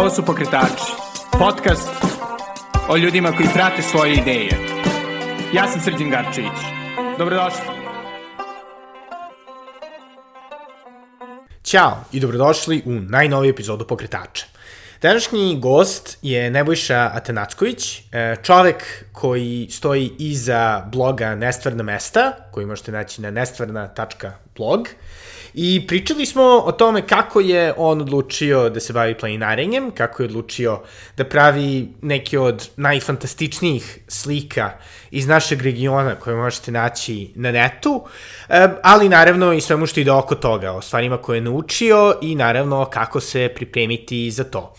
Ovo su Pokretači, podcast o ljudima koji prate svoje ideje. Ja sam Srđan Garčević. Dobrodošli. Ćao i dobrodošli u najnoviju epizodu Pokretača. Današnji gost je Nebojša Atanacković, e, čovek koji stoji iza bloga Nestvarna mesta, koji možete naći na nestvarna.blog. I pričali smo o tome kako je on odlučio da se bavi planinarenjem, kako je odlučio da pravi neke od najfantastičnijih slika iz našeg regiona koje možete naći na netu, e, ali naravno i svemu što ide oko toga, o stvarima koje je naučio i naravno kako se pripremiti za to.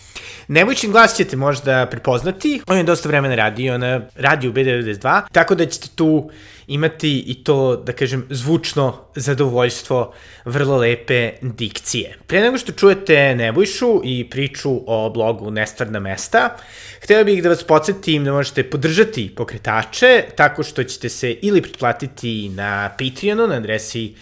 Nebojčin glas ćete možda prepoznati, on je dosta vremena radio na radiju B92, tako da ćete tu imati i to, da kažem, zvučno zadovoljstvo vrlo lepe dikcije. Pre nego što čujete Nebojšu i priču o blogu Nestvarna mesta, hteo bih da vas podsjetim da možete podržati pokretače tako što ćete se ili pretplatiti na Patreonu na adresi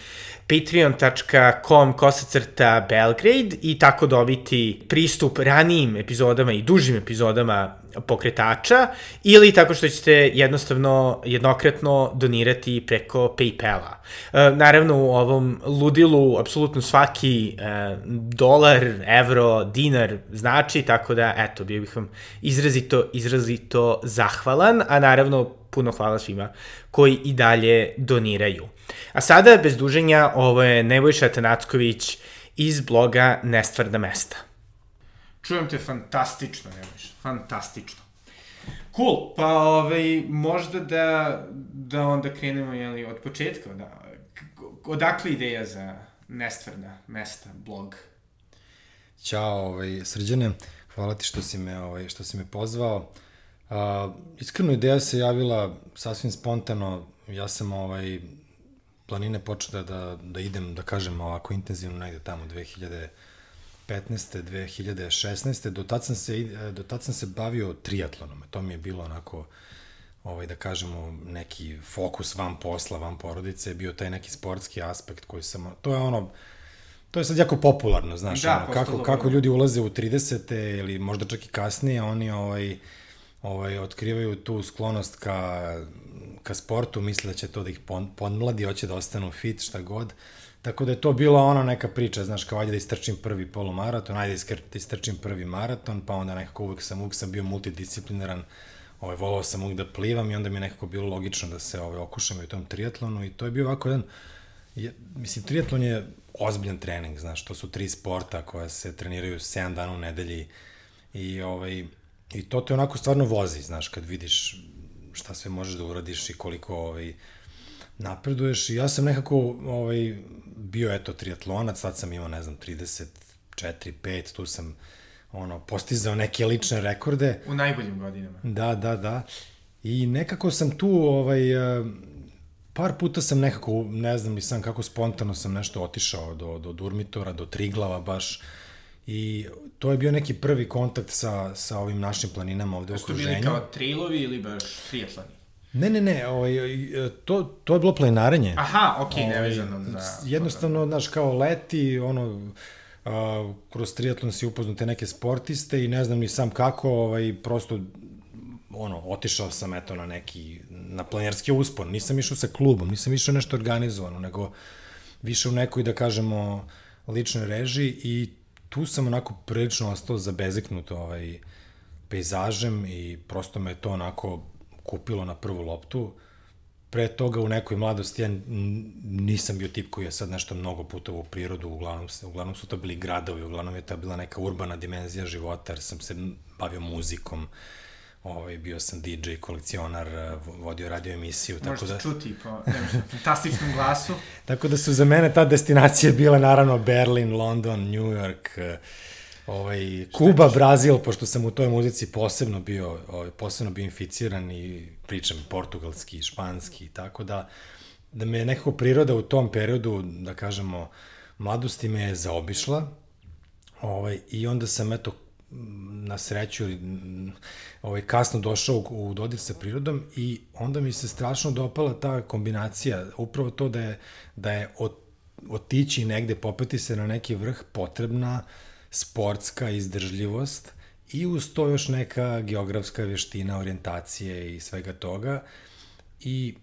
patreon.com kosacrta Belgrade i tako dobiti pristup ranijim epizodama i dužim epizodama pokretača ili tako što ćete jednostavno jednokratno donirati preko Paypala. E, naravno u ovom ludilu apsolutno svaki e, dolar, evro, dinar znači, tako da eto, bio bih vam izrazito, izrazito zahvalan, a naravno puno hvala svima koji i dalje doniraju. A sada, bez duženja, ovo je Nebojša Tanacković iz bloga Nestvarna mesta. Čujem te fantastično, Nebojša, fantastično. Cool, pa ovaj, možda da, da onda krenemo jeli, od početka. Da, odakle ideja za Nestvarna mesta, blog? Ćao, ovaj, srđane, hvala ti što si me, ovaj, što si me pozvao. Uh, iskreno ideja se javila sasvim spontano, ja sam ovaj, planine počeo da, da, idem, da kažem, ovako intenzivno negde tamo 2015. 2016. Do tad sam se, do tad sam se bavio triatlonom. To mi je bilo onako, ovaj, da kažemo, neki fokus van posla, van porodice, bio taj neki sportski aspekt koji sam, to je ono, to je sad jako popularno, znaš, da, ono, kako, kako ljudi ulaze u 30. ili možda čak i kasnije, oni ovaj, ovaj, otkrivaju tu sklonost ka ka sportu, misle da će to da ih podmladi, hoće da ostanu fit, šta god. Tako da je to bila ona neka priča, znaš, kao ajde da istrčim prvi polumaraton, ajde da istrčim prvi maraton, pa onda nekako uvek sam, uvek sam bio multidisciplinaran, ovaj, volao sam uvek da plivam i onda mi je nekako bilo logično da se ovaj, okušam u tom triatlonu i to je bio ovako jedan, je, mislim, triatlon je ozbiljan trening, znaš, to su tri sporta koja se treniraju 7 dana u nedelji i ovaj, I to te onako stvarno vozi, znaš, kad vidiš šta sve možeš da uradiš i koliko ovaj, napreduješ. I ja sam nekako ovaj, bio, eto, triatlonac, sad sam imao, ne znam, 34, 5, tu sam ono, postizao neke lične rekorde. U najboljim godinama. Da, da, da. I nekako sam tu, ovaj, eh, par puta sam nekako, ne znam ni sam kako spontano sam nešto otišao do, do Durmitora, do Triglava baš, I to je bio neki prvi kontakt sa, sa ovim našim planinama ovde u okruženju. Su bili kao trailovi ili baš triatloni? Ne, ne, ne, ovaj, to, to je bilo planinarenje. Aha, okej, okay, nevezano za... Jednostavno, znaš, kao leti, ono, a, kroz triatlon si upoznate neke sportiste i ne znam ni sam kako, ovaj, prosto, ono, otišao sam, eto, na neki, na planinarski uspon. Nisam išao sa klubom, nisam išao nešto organizovano, nego više u nekoj, da kažemo, ličnoj režiji i tu sam onako prilično ostao zabezeknut ovaj, pejzažem i prosto me to onako kupilo na prvu loptu. Pre toga u nekoj mladosti ja nisam bio tip koji je sad nešto mnogo puta u prirodu, uglavnom, uglavnom su to bili gradovi, uglavnom je to bila neka urbana dimenzija života, jer sam se bavio muzikom, uh, ovaj, bio sam DJ, kolekcionar, eh, vodio radio emisiju. Možete tako da... čuti po fantastičnom glasu. tako da su za mene ta destinacija bila naravno Berlin, London, New York, eh, ovaj, Kuba, Brazil, pošto sam u toj muzici posebno bio, ovaj, posebno bio inficiran i pričam portugalski, španski, tako da, da me nekako priroda u tom periodu, da kažemo, mladosti me je zaobišla, ovaj, i onda sam, eto, na sreću ovaj, kasno došao u, dodir sa prirodom i onda mi se strašno dopala ta kombinacija, upravo to da je, da je otići negde, popeti se na neki vrh potrebna sportska izdržljivost i uz to još neka geografska veština, orijentacije i svega toga. I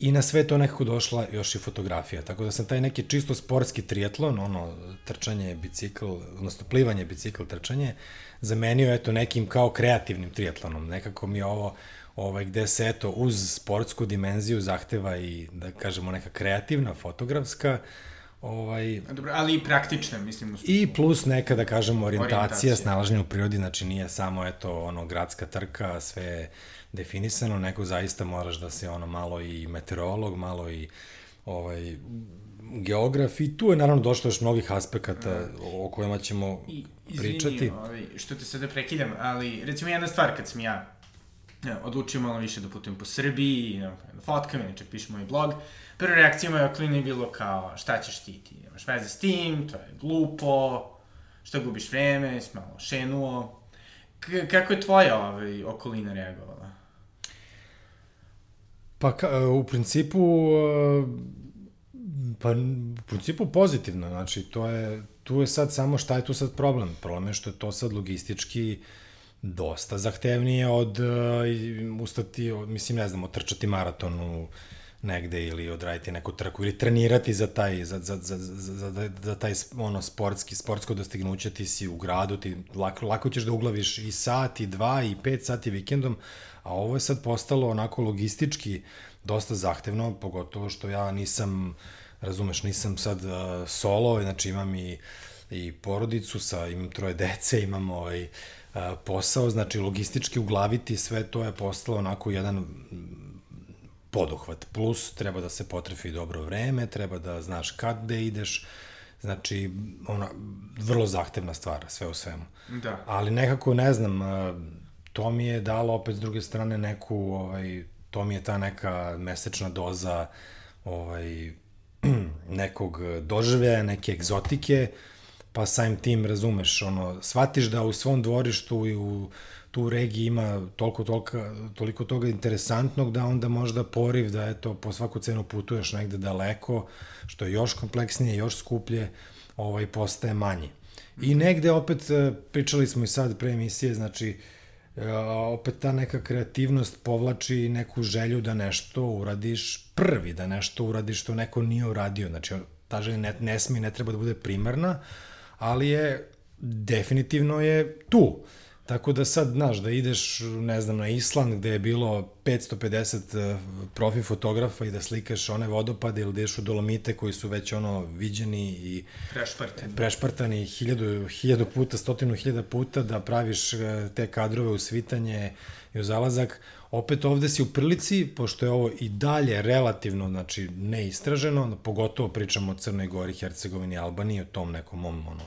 I na sve to nekako došla još i fotografija. Tako da sam taj neki čisto sportski triatlon, ono, trčanje, bicikl, odnosno plivanje, bicikl, trčanje, zamenio eto nekim kao kreativnim triatlonom. Nekako mi je ovo, ovaj, gde se eto uz sportsku dimenziju zahteva i, da kažemo, neka kreativna, fotografska, ovaj, Dobro, ali i praktična, mislim. I plus neka, da kažemo, orijentacija, Orijentacija. snalaženje u prirodi, znači nije samo, eto, ono, gradska trka, sve definisano, nego zaista moraš da se ono malo i meteorolog, malo i ovaj geograf i tu je naravno došlo još mnogih aspekata o kojima ćemo I, pričati. Izvini, ovaj, što te sada prekidam, ali recimo jedna stvar kad sam ja ne, odlučio malo više da putujem po Srbiji, ne, da fotkam, inače pišem moj blog, prva reakcija moja okoline je bilo kao, šta ćeš ti, ti nemaš veze s tim, to je glupo, šta gubiš vreme, si malo šenuo. K kako je tvoja ovaj, okolina reagovala? Pa ka, u principu e, pa u principu pozitivno, znači to je tu je sad samo šta je tu sad problem? Problem je što je to sad logistički dosta zahtevnije od uh, ustati, mislim ne znam, otrčati maraton u negde ili odraditi neku trku ili trenirati za taj za, za, za, za, za, za taj ono sportski sportsko dostignuće ti si u gradu ti lako, lako ćeš da uglaviš i sat i dva i pet sati vikendom a ovo je sad postalo onako logistički dosta zahtevno pogotovo što ja nisam razumeš nisam sad uh, solo znači imam i i porodicu sa imam troje dece imam ovaj uh, posao znači logistički uglaviti sve to je postalo onako jedan poduhvat. Plus, treba da se potrefi dobro vreme, treba da znaš kad da ideš, znači, ona, vrlo zahtevna stvar, sve u svemu. Da. Ali nekako, ne znam, to mi je dalo opet s druge strane neku, ovaj, to mi je ta neka mesečna doza ovaj, nekog doživljaja, neke egzotike, pa samim tim, razumeš, ono, shvatiš da u svom dvorištu i u tu regiji ima toliko, tolika, toliko toga interesantnog da onda možda poriv da eto po svaku cenu putuješ negde daleko, što je još kompleksnije, još skuplje, ovaj postaje manji. I negde opet e, pričali smo i sad pre emisije, znači e, opet ta neka kreativnost povlači neku želju da nešto uradiš prvi, da nešto uradiš što neko nije uradio. Znači ta želja ne, ne sme ne treba da bude primarna, ali je definitivno je tu. Tako da sad, znaš, da ideš, ne znam, na Island gde je bilo 550 profi fotografa i da slikaš one vodopade ili da ideš u Dolomite koji su već ono viđeni i Prešparten. prešpartani hiljadu, hiljadu puta, stotinu hiljada puta, da praviš e, te kadrove u svitanje i u zalazak. Opet ovde si u prilici, pošto je ovo i dalje relativno, znači, neistraženo, pogotovo pričamo o Crnoj Gori, Hercegovini, Albaniji, o tom nekom mom, ono,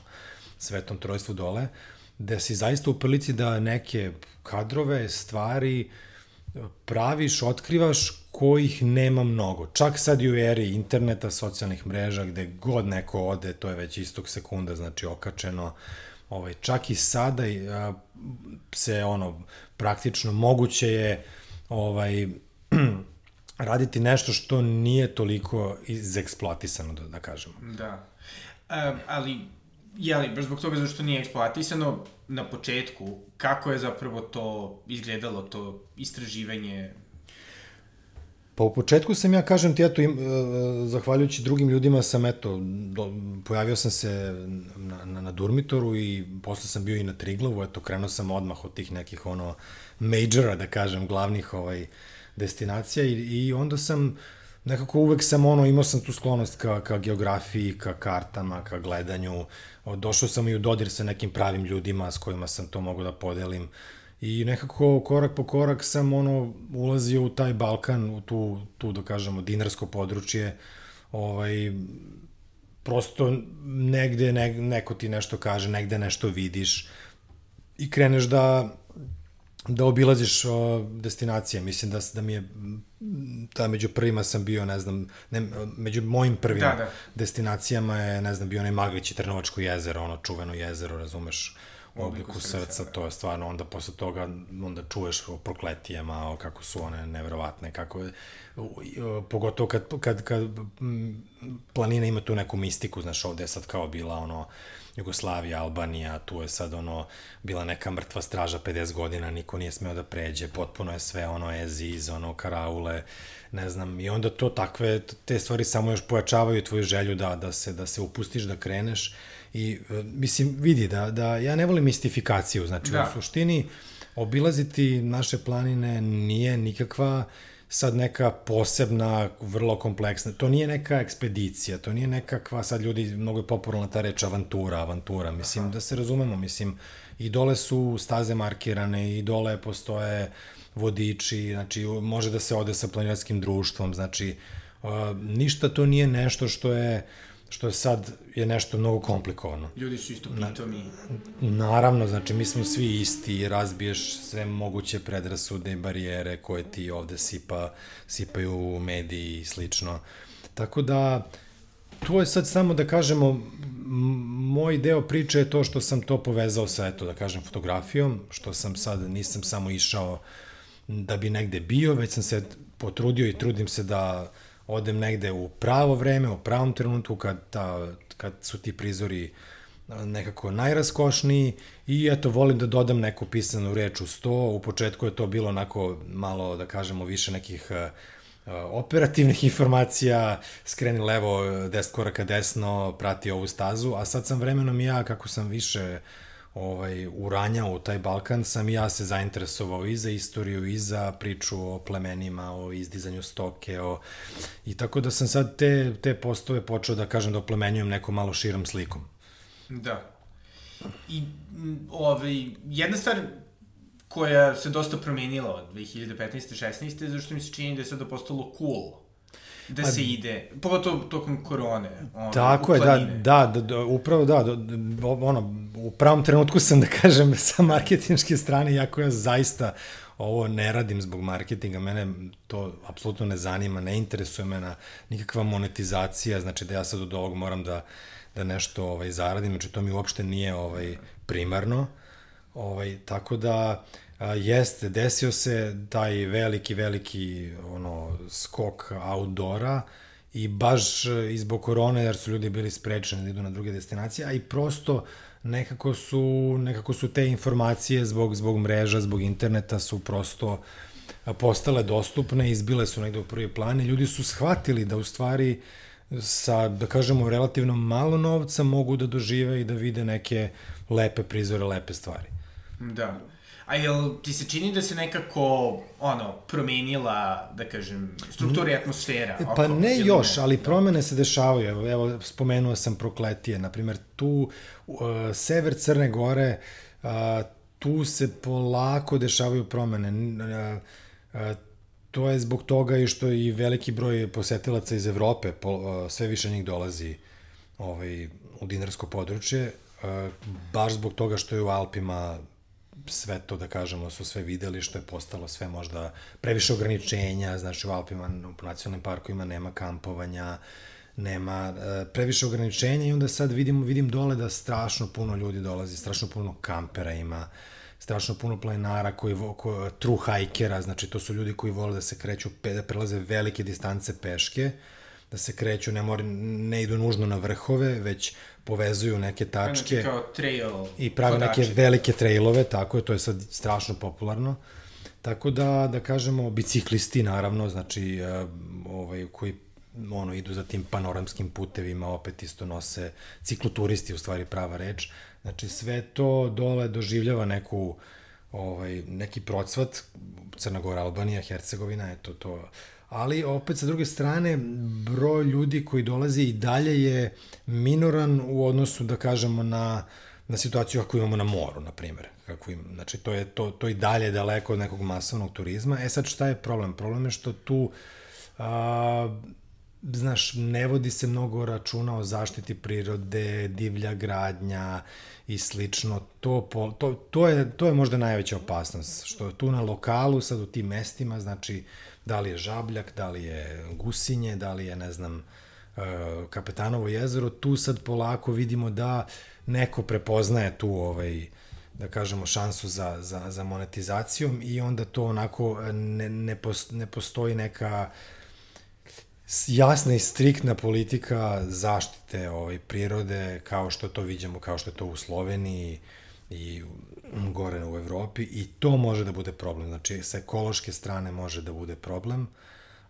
svetom trojstvu dole, da si zaista u prilici da neke kadrove, stvari praviš, otkrivaš kojih nema mnogo. Čak sad i u eri interneta, socijalnih mreža, gde god neko ode, to je već istog sekunda, znači okačeno, ovaj, čak i sada a, se ono praktično moguće je ovaj raditi nešto što nije toliko izeksploatisano da, da kažemo. Da. Um, ali jeli, baš zbog toga zašto nije eksploatisano, na početku, kako je zapravo to izgledalo, to istraživanje? Pa u početku sam ja, kažem ti, eto, im, e, zahvaljujući drugim ljudima sam, eto, do, pojavio sam se na, na, na Durmitoru i posle sam bio i na Triglavu, eto, krenuo sam odmah od tih nekih, ono, majora, da kažem, glavnih, ovaj, destinacija i, i onda sam, nekako uvek sam ono, imao sam tu sklonost ka, ka geografiji, ka kartama, ka gledanju, došao sam i u dodir sa nekim pravim ljudima s kojima sam to mogu da podelim. I nekako korak po korak sam ono ulazio u taj Balkan, u tu, tu da kažemo dinarsko područje, ovaj, prosto negde ne, neko ti nešto kaže, negde nešto vidiš i kreneš da da obilaziš o, destinacije. Mislim da, da mi je, da među prvima sam bio, ne znam, ne, među mojim prvim da, da. destinacijama je, ne znam, bio onaj Maglić i Trnovačko jezero, ono čuveno jezero, razumeš, u obliku srca, to je stvarno, onda posle toga, onda čuješ o prokletijama, o kako su one neverovatne, kako je, pogotovo kad, kad, kad planina ima tu neku mistiku, znaš, ovde je sad kao bila ono, Jugoslavija, Albanija, tu je sad ono, bila neka mrtva straža 50 godina, niko nije smeo da pređe, potpuno je sve ono eziz, ono karaule, ne znam, i onda to takve, te stvari samo još pojačavaju tvoju želju da, da, se, da se upustiš, da kreneš i e, mislim, vidi da, da ja ne volim mistifikaciju, znači da. u suštini obilaziti naše planine nije nikakva sad neka posebna, vrlo kompleksna, to nije neka ekspedicija, to nije nekakva, sad ljudi, mnogo je popularna ta reč avantura, avantura, mislim, Aha. da se razumemo, mislim, i dole su staze markirane, i dole postoje vodiči, znači, može da se ode sa planinarskim društvom, znači, uh, ništa to nije nešto što je, što je sad je nešto mnogo komplikovano. Ljudi su isto pitomi. Na, naravno, znači mi smo svi isti razbiješ sve moguće predrasude i barijere koje ti ovde sipa, sipaju mediji i slično. Tako da, to je sad samo da kažemo, moj deo priče je to što sam to povezao sa, eto, da kažem, fotografijom, što sam sad, nisam samo išao da bi negde bio, već sam se potrudio i trudim se da odem negde u pravo vreme, u pravom trenutku kad, ta, kad su ti prizori nekako najraskošniji i eto volim da dodam neku pisanu reč u sto. U početku je to bilo onako malo da kažemo više nekih operativnih informacija, skreni levo, 10 koraka desno, prati ovu stazu, a sad sam vremenom ja, kako sam više uh, ovaj, uranjao u taj Balkan, sam i ja se zainteresovao i za istoriju, i za priču o plemenima, o izdizanju stoke, o... i tako da sam sad te, te postove počeo da kažem da oplemenjujem nekom malo širom slikom. Da. I ovaj, jedna stvar koja se dosta promenila od 2015. 16. zašto mi se čini da je sada postalo cool da se ide, pogotovo tokom korone. Ono, tako je, da, da, da, da, upravo da, da, ono, u pravom trenutku sam da kažem sa marketinške strane, jako ja zaista ovo ne radim zbog marketinga, mene to apsolutno ne zanima, ne interesuje me na nikakva monetizacija, znači da ja sad od ovog moram da, da nešto ovaj, zaradim, znači to mi uopšte nije ovaj, primarno, ovaj, tako da Jeste, desio se taj veliki, veliki ono, skok outdoora i baš e, izbog korone, jer su ljudi bili sprečeni da idu na druge destinacije, a i prosto nekako su, nekako su te informacije zbog, zbog mreža, zbog interneta su prosto postale dostupne, izbile su negde u prvi plan i ljudi su shvatili da u stvari sa, da kažemo, relativno malo novca mogu da dožive i da vide neke lepe prizore, lepe stvari. Da. A jel ti se čini da se nekako, ono, promenila, da kažem, struktura i atmosfera? E, pa oko, ne još, ne? ali promene se dešavaju. Evo, evo spomenuo sam prokletije. Naprimer, tu, uh, sever Crne Gore, uh, tu se polako dešavaju promene. Uh, uh, to je zbog toga i što i veliki broj posetilaca iz Evrope, po, uh, sve više njih dolazi ovaj, u dinarsko područje, uh, baš zbog toga što je u Alpima sve to, da kažemo, su sve videli, što je postalo sve možda previše ograničenja, znači u Alpima, u nacionalnim parkovima nema kampovanja, nema e, previše ograničenja i onda sad vidimo, vidim dole da strašno puno ljudi dolazi, strašno puno kampera ima, strašno puno planinara koji, ko, true hikera, znači to su ljudi koji vole da se kreću, da prelaze velike distance peške, da se kreću, ne, mora, ne idu nužno na vrhove, već povezuju neke tačke kao trail i prave neke velike trailove, tako je, to je sad strašno popularno. Tako da, da kažemo, biciklisti naravno, znači, uh, ovaj, koji ono, idu za tim panoramskim putevima, opet isto nose cikloturisti, u stvari prava reč. Znači, sve to dole doživljava neku, ovaj, neki procvat, Crna Gora, Albanija, Hercegovina, eto to, ali opet sa druge strane broj ljudi koji dolazi i dalje je minoran u odnosu da kažemo na na situaciju kako imamo na moru, na primjer. Kako im, znači, to je to, to i dalje daleko od nekog masovnog turizma. E sad, šta je problem? Problem je što tu a, znaš, ne vodi se mnogo računa o zaštiti prirode, divlja gradnja i slično. To, to, to, je, to je možda najveća opasnost, što tu na lokalu, sad u tim mestima, znači, Da li je Žabljak, da li je Gusinje, da li je, ne znam, e, Kapetanovo jezero, tu sad polako vidimo da neko prepoznaje tu ovaj, da kažemo, šansu za, za, za monetizacijom i onda to onako ne, ne, post, ne postoji neka jasna i striktna politika zaštite ovaj, prirode kao što to vidimo, kao što je to u Sloveniji i gore u Evropi i to može da bude problem. Znači, sa ekološke strane može da bude problem,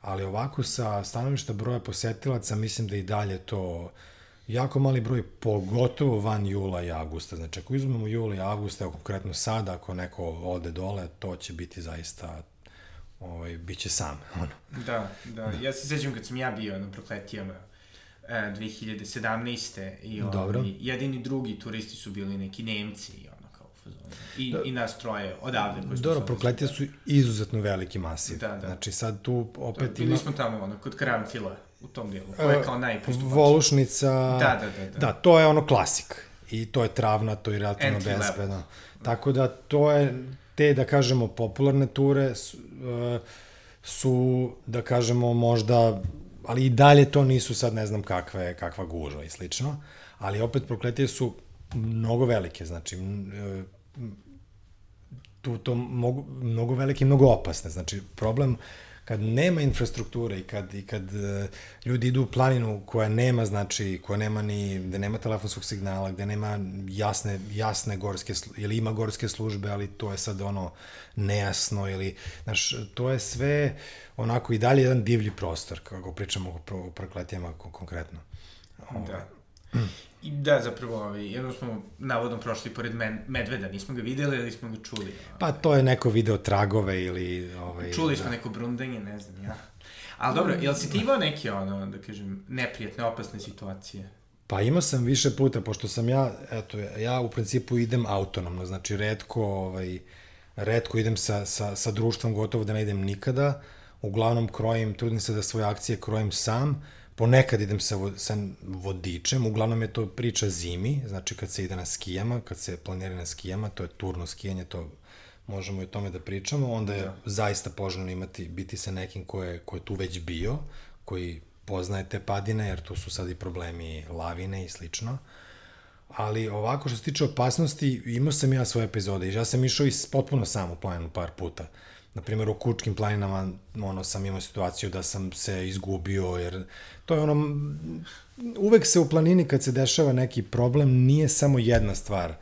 ali ovako sa stanovišta broja posetilaca mislim da i dalje to jako mali broj, pogotovo van jula i avgusta. Znači, ako izmemo jula i avgusta, evo konkretno sada, ako neko ode dole, to će biti zaista ovaj, bit će sam. Ono. Da, da. Ja se sećam kad sam ja bio na prokletijama e, 2017. I ovaj, Dobro. jedini drugi turisti su bili neki Nemci. I, da. i nas troje odavde. Koji Dobro, prokletije su izuzetno veliki masiv. Da, da. Znači sad tu opet da, ima... Bili smo tamo, ono, kod Kramfila u tom dijelu, koja je kao najpristupačnija. Volušnica, da, da, da, da. da, to je ono klasik. I to je travna, to je relativno bezbedno. Tako da to je, te, da kažemo, popularne ture su, uh, su, da kažemo, možda, ali i dalje to nisu sad ne znam kakve, kakva gužva i slično, ali opet prokletije su mnogo velike, znači, uh, tu to mogu, mnogo velike i mnogo opasne. Znači, problem kad nema infrastrukture i kad, i kad uh, ljudi idu u planinu koja nema, znači, koja nema ni, gde nema telefonskog signala, gde nema jasne, jasne gorske, ili ima gorske službe, ali to je sad ono nejasno, ili, znaš, to je sve onako i dalje jedan divlji prostor, kako pričamo o, prokletijama konkretno. Da. I da, zapravo, ovaj, jedno smo navodno prošli pored men, medveda, nismo ga videli ili smo ga čuli. Ovaj. Pa to je neko video tragove ili... Ovaj, čuli smo da. neko brundanje, ne znam ja. Ali dobro, jel si ti imao neke, ono, da kažem, neprijatne, opasne situacije? Pa imao sam više puta, pošto sam ja, eto, ja u principu idem autonomno, znači redko, ovaj, redko idem sa, sa, sa društvom, gotovo da ne idem nikada, uglavnom krojim, trudim se da svoje akcije krojim sam, Ponekad idem sa, sa vodičem, uglavnom je to priča zimi, znači kad se ide na skijama, kad se planira na skijama, to je turno skijanje, to možemo i o tome da pričamo, onda je da. zaista poželjno imati, biti sa nekim ko je, ko je tu već bio, koji poznaje te padine, jer tu su sad i problemi lavine i slično. Ali ovako što se tiče opasnosti, imao sam ja svoje epizode i ja sam išao i potpuno sam u planu par puta. Uh, na primjer u Kučkim planinama ono sam imao situaciju da sam se izgubio jer to je ono uvek se u planini kad se dešava neki problem nije samo jedna stvar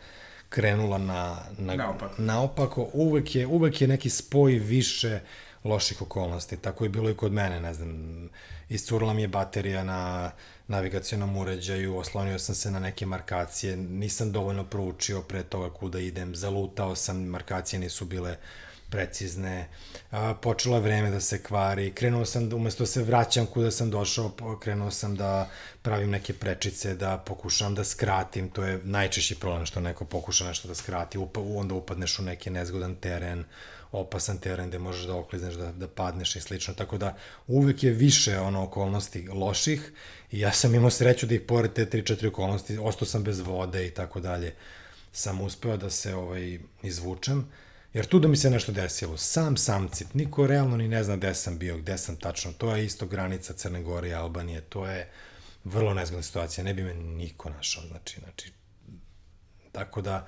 krenula na, na naopako. naopako uvek je uvek je neki spoj više loših okolnosti tako je bilo i kod mene ne znam iscurila mi je baterija na navigacionom uređaju, oslonio sam se na neke markacije, nisam dovoljno proučio pre toga kuda idem, zalutao sam, markacije nisu bile precizne, počelo je vreme da se kvari, krenuo sam, da, umesto da se vraćam kuda sam došao, krenuo sam da pravim neke prečice, da pokušam da skratim, to je najčešći problem što neko pokuša nešto da skrati, upa, onda upadneš u neki nezgodan teren, opasan teren gde možeš da oklizneš, da, da padneš i slično, tako da uvek je više ono okolnosti loših i ja sam imao sreću da ih pored te 3-4 okolnosti, ostao sam bez vode i tako dalje, sam uspeo da se ovaj, izvučem. Jer tu da mi se nešto desilo, sam samcit, niko realno ni ne zna gde sam bio, gde sam tačno, to je isto granica Crne Gore i Albanije, to je vrlo nezgodna situacija, ne bi me niko našao, znači, znači, tako da,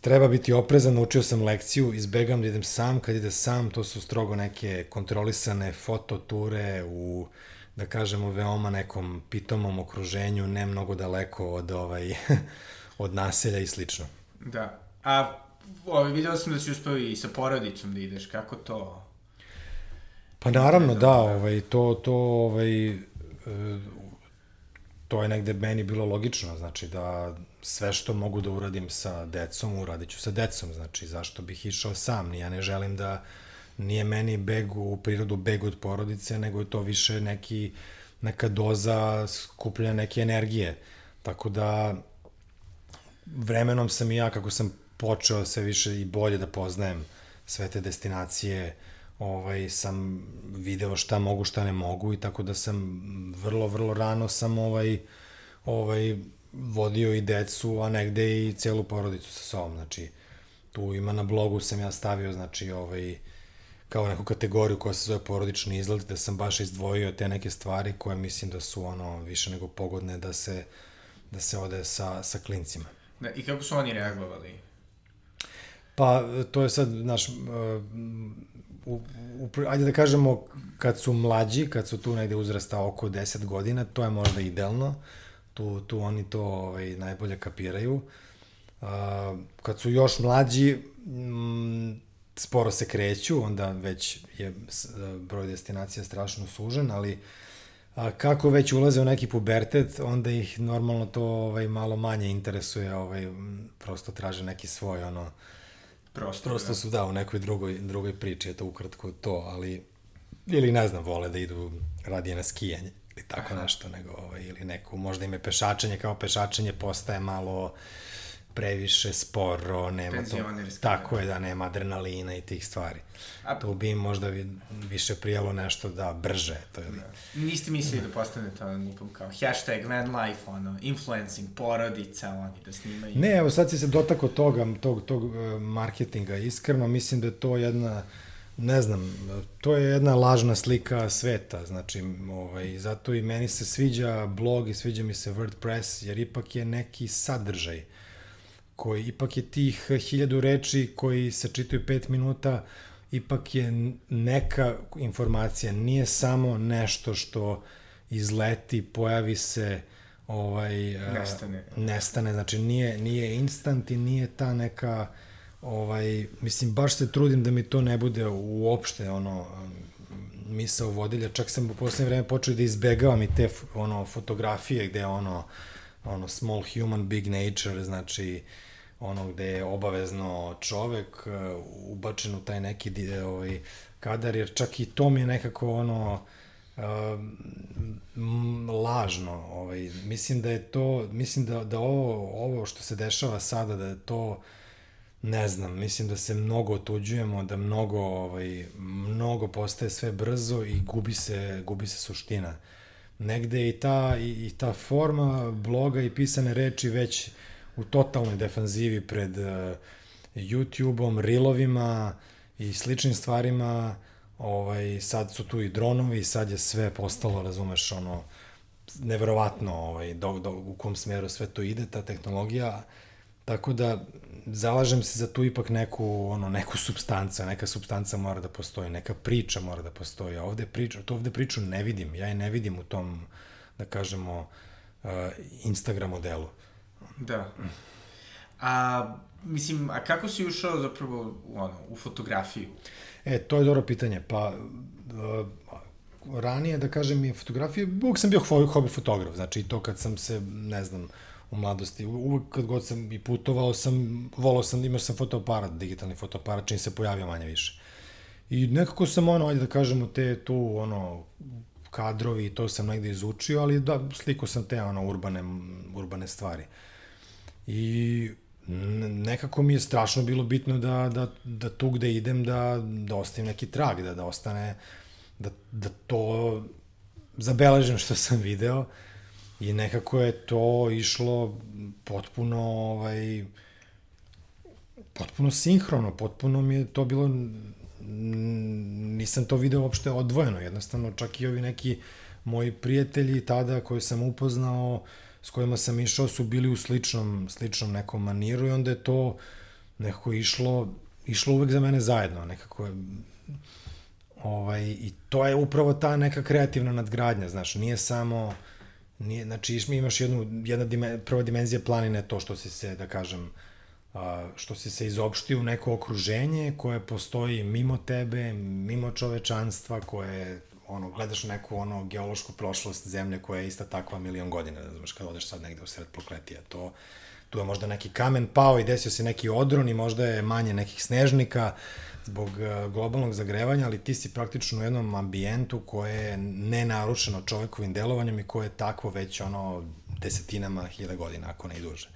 treba biti oprezan, naučio sam lekciju, izbegam da idem sam, kad ide sam, to su strogo neke kontrolisane fototure u, da kažemo, veoma nekom pitomom okruženju, ne mnogo daleko od, ovaj, od naselja i slično. Da. A ovaj, vidio sam da si uspeo i sa porodicom da ideš, kako to? Pa naravno, da, ovaj, to, to, ovaj, e, to je negde meni bilo logično, znači da sve što mogu da uradim sa decom, uradit ću sa decom, znači zašto bih išao sam, ja ne želim da nije meni beg u prirodu beg od porodice, nego je to više neki, neka doza skupljanja neke energije, tako da vremenom sam i ja, kako sam počeo sve više i bolje da poznajem sve te destinacije, ovaj, sam video šta mogu, šta ne mogu i tako da sam vrlo, vrlo rano sam ovaj, ovaj, vodio i decu, a negde i celu porodicu sa sobom, znači tu ima na blogu sam ja stavio, znači ovaj, kao neku kategoriju koja se zove porodični izlet, da sam baš izdvojio te neke stvari koje mislim da su ono više nego pogodne da se, da se ode sa, sa klincima. Da, I kako su oni reagovali? Pa, to je sad, znaš, uh, u, u, ajde da kažemo, kad su mlađi, kad su tu negde uzrasta oko 10 godina, to je možda idealno. Tu, tu oni to ovaj, najbolje kapiraju. Uh, kad su još mlađi, mm, sporo se kreću, onda već je broj destinacija strašno sužen, ali a, kako već ulaze u neki pubertet, onda ih normalno to ovaj, malo manje interesuje, ovaj, prosto traže neki svoj ono, Prostor, prosto su da u nekoj drugoj, drugoj priči, je to ukratko to, ali ili ne znam, vole da idu radije na skijanje ili tako Aha. nešto, nego ovaj, ili neko, možda im je pešačenje, kao pešačenje postaje malo previše sporo, nema to, tako je da nema adrenalina i tih stvari. A, to bi možda vi, više prijelo nešto da brže, to je li. Da. Niste mislili da postanete ono kao hashtag van life, ono, influencing, porodica, oni da snimaju. Ne, evo sad si se dotako toga, tog, tog uh, marketinga, iskreno, mislim da je to jedna ne znam, to je jedna lažna slika sveta, znači, ovaj, zato i meni se sviđa blog i sviđa mi se WordPress, jer ipak je neki sadržaj koji ipak je tih hiljadu reči koji se čitaju pet minuta, ipak je neka informacija, nije samo nešto što izleti, pojavi se, ovaj, nestane. nestane, znači nije, nije instant i nije ta neka, ovaj, mislim, baš se trudim da mi to ne bude uopšte, ono, misao vodilja, čak sam u poslednje vreme počeo da izbegavam i te ono, fotografije gde ono, ono, small human, big nature, znači, uh, ono gde je obavezno čovek uh, ubačen u taj neki ovaj, kadar, jer čak i to mi je nekako ono uh, lažno. Ovaj. Mislim da je to, mislim da, da ovo, ovo što se dešava sada, da je to ne znam, mislim da se mnogo otuđujemo, da mnogo, ovaj, mnogo postaje sve brzo i gubi se, gubi se suština. Negde i ta, i, i ta forma bloga i pisane reči već u totalnoj defanzivi pred uh, YouTube-om, rilovima i sličnim stvarima. Ovaj, sad su tu i dronovi, sad je sve postalo, razumeš, ono, neverovatno ovaj, do, do, u kom smeru sve to ide, ta tehnologija. Tako da, zalažem se za tu ipak neku, ono, neku substanca, neka substanca mora da postoji, neka priča mora da postoji. A ovde priča, to ovde priču ne vidim, ja je ne vidim u tom, da kažemo, uh, Instagram modelu. Da. A, mislim, a kako si ušao zapravo ono, u fotografiju? E, to je dobro pitanje. Pa, uh, ranije, da kažem, i fotografije, uvijek sam bio hobi fotograf, znači to kad sam se, ne znam, u mladosti, uvijek kad god sam i putovao sam, volao sam, imao sam fotoaparat, digitalni fotoaparat, čim se pojavio manje više. I nekako sam ono, ajde da kažemo, te tu, ono, kadrovi, to sam negde izučio, ali da, sliko sam te, ono, urbane, urbane stvari. Uh, I nekako mi je strašno bilo bitno da, da, da tu gde idem da, da ostavim neki trag, da, da ostane, da, da to zabeležem što sam video. I nekako je to išlo potpuno ovaj, potpuno sinhrono, potpuno mi je to bilo nisam to video uopšte odvojeno, jednostavno čak i ovi neki moji prijatelji tada koje sam upoznao uh, s kojima sam išao su bili u sličnom, sličnom nekom maniru i onda je to nekako išlo, išlo uvek za mene zajedno, nekako je, ovaj, i to je upravo ta neka kreativna nadgradnja, znaš, nije samo, nije, znači imaš jednu, jedna dime, prva dimenzija planine to što si se, da kažem, što si se izopštio u neko okruženje koje postoji mimo tebe, mimo čovečanstva, koje ono, gledaš neku ono geološku prošlost zemlje koja je ista takva milion godina, da znaš, kad odeš sad negde u sred prokletija, to, tu je možda neki kamen pao i desio se neki odron i možda je manje nekih snežnika zbog uh, globalnog zagrevanja, ali ti si praktično u jednom ambijentu koje je nenarušeno čovekovim delovanjem i koje je takvo već ono desetinama hiljada godina, ako ne i duže.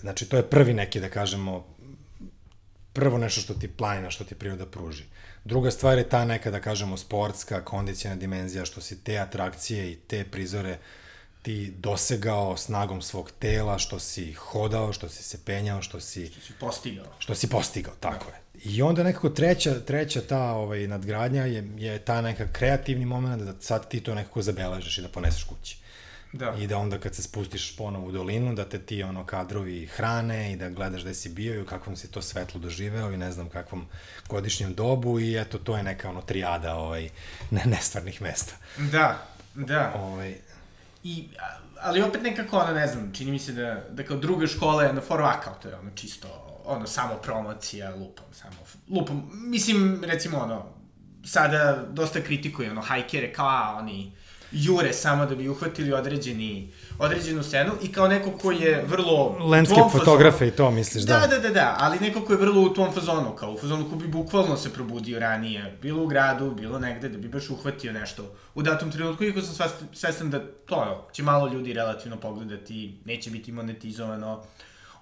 Znači, to je prvi neki, da kažemo, prvo nešto što ti planina, što ti priroda pruži. Druga stvar je ta neka, da kažemo, sportska, kondicijna dimenzija, što si te atrakcije i te prizore ti dosegao snagom svog tela, što si hodao, što si se penjao, što si... Što si postigao. Što si postigao, tako da. je. I onda nekako treća, treća ta ovaj, nadgradnja je, je ta neka kreativni moment da sad ti to nekako zabeležiš i da poneseš kući. Da. I da onda kad se spustiš ponovo u dolinu, da te ti ono kadrovi hrane i da gledaš gde si bio i u kakvom si to svetlo doživeo i ne znam kakvom godišnjem dobu i eto to je neka ono trijada ovaj, ne, nestvarnih mesta. Da, da. Ovaj, I, ali opet nekako, ono, ne znam, čini mi se da, da kao druga škola je na for to je ono čisto, ono, samo promocija, lupam, samo, lupam, mislim, recimo, ono, sada dosta kritikuje, ono, hajkere, kao, a, oni jure samo da bi uhvatili određeni, određenu scenu i kao neko ko je vrlo... fazonu- fotografe i to misliš, da? Da, da, da, da, ali neko ko je vrlo u tom fazonu, kao u fazonu ko bi bukvalno se probudio ranije, bilo u gradu, bilo negde, da bi baš uhvatio nešto u datom trenutku, iako sam svest- svestan da to će malo ljudi relativno pogledati, neće biti monetizovano,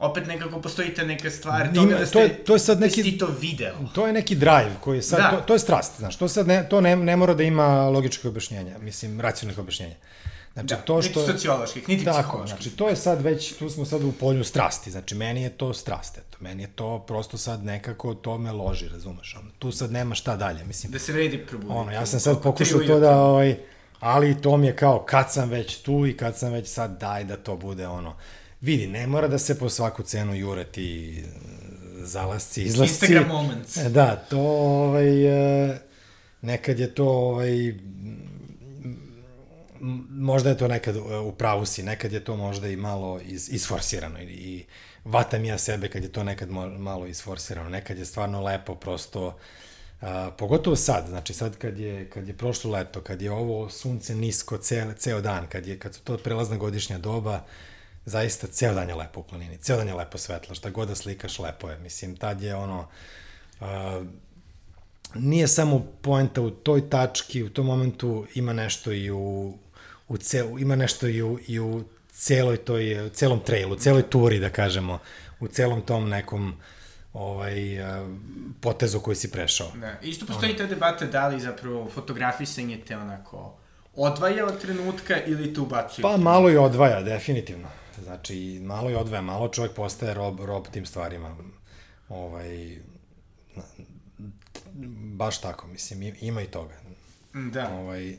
opet nekako postoji ta neka stvar Ima- toga da to ste, je- to je sad da neki- si ti to video. To je neki drive koji je sad, Da. to, to je strast, znaš, to sad ne, to ne, ne mora da ima logičkih objašnjenja, mislim, racionalnih objašnjenja. Znači, Da, to što... niti socioloških, niti Tako, psiholoških. znači, to je sad već, tu smo sad u polju strasti, znači, meni je to strast, eto, meni je to prosto sad nekako, to me loži, razumeš, ono, tu sad nema šta dalje, mislim, Da se vredi probuditi. ono, ja sam sad pokušao to da, ovaj, ali to mi je kao, kad sam već tu i kad sam već sad, daj da to bude, ono, vidi, ne mora da se po svaku cenu jure ti e, zalasci, izlasci. Instagram moments. E, Da, to ovaj, e, nekad je to ovaj, možda je to nekad u pravu si, nekad je to možda i malo is, isforsirano i, i vatam ja sebe kad je to nekad mo- malo isforsirano, nekad je stvarno lepo prosto A, pogotovo sad, znači sad kad je, kad je prošlo leto, kad je ovo sunce nisko ceo, ceo dan, kad, je, kad su to prelazna godišnja doba, zaista ceo dan je lepo u planini, ceo dan je lepo svetlo, šta god da slikaš lepo je, mislim, tad je ono, a, nije samo poenta u toj tački, u tom momentu ima nešto i u, u cel, ima nešto i u, i u celoj toj, celom trailu, celoj turi, da kažemo, u celom tom nekom ovaj, potezu koji si prešao. Da. Isto postoji ta debata da li zapravo fotografisanje te onako odvaja od trenutka ili te ubacuje. Pa malo i odvaja, definitivno. Znači, malo i odvaja, malo čovjek postaje rob, rob tim stvarima. Ovaj, baš tako, mislim, ima i toga. Da. Ovaj,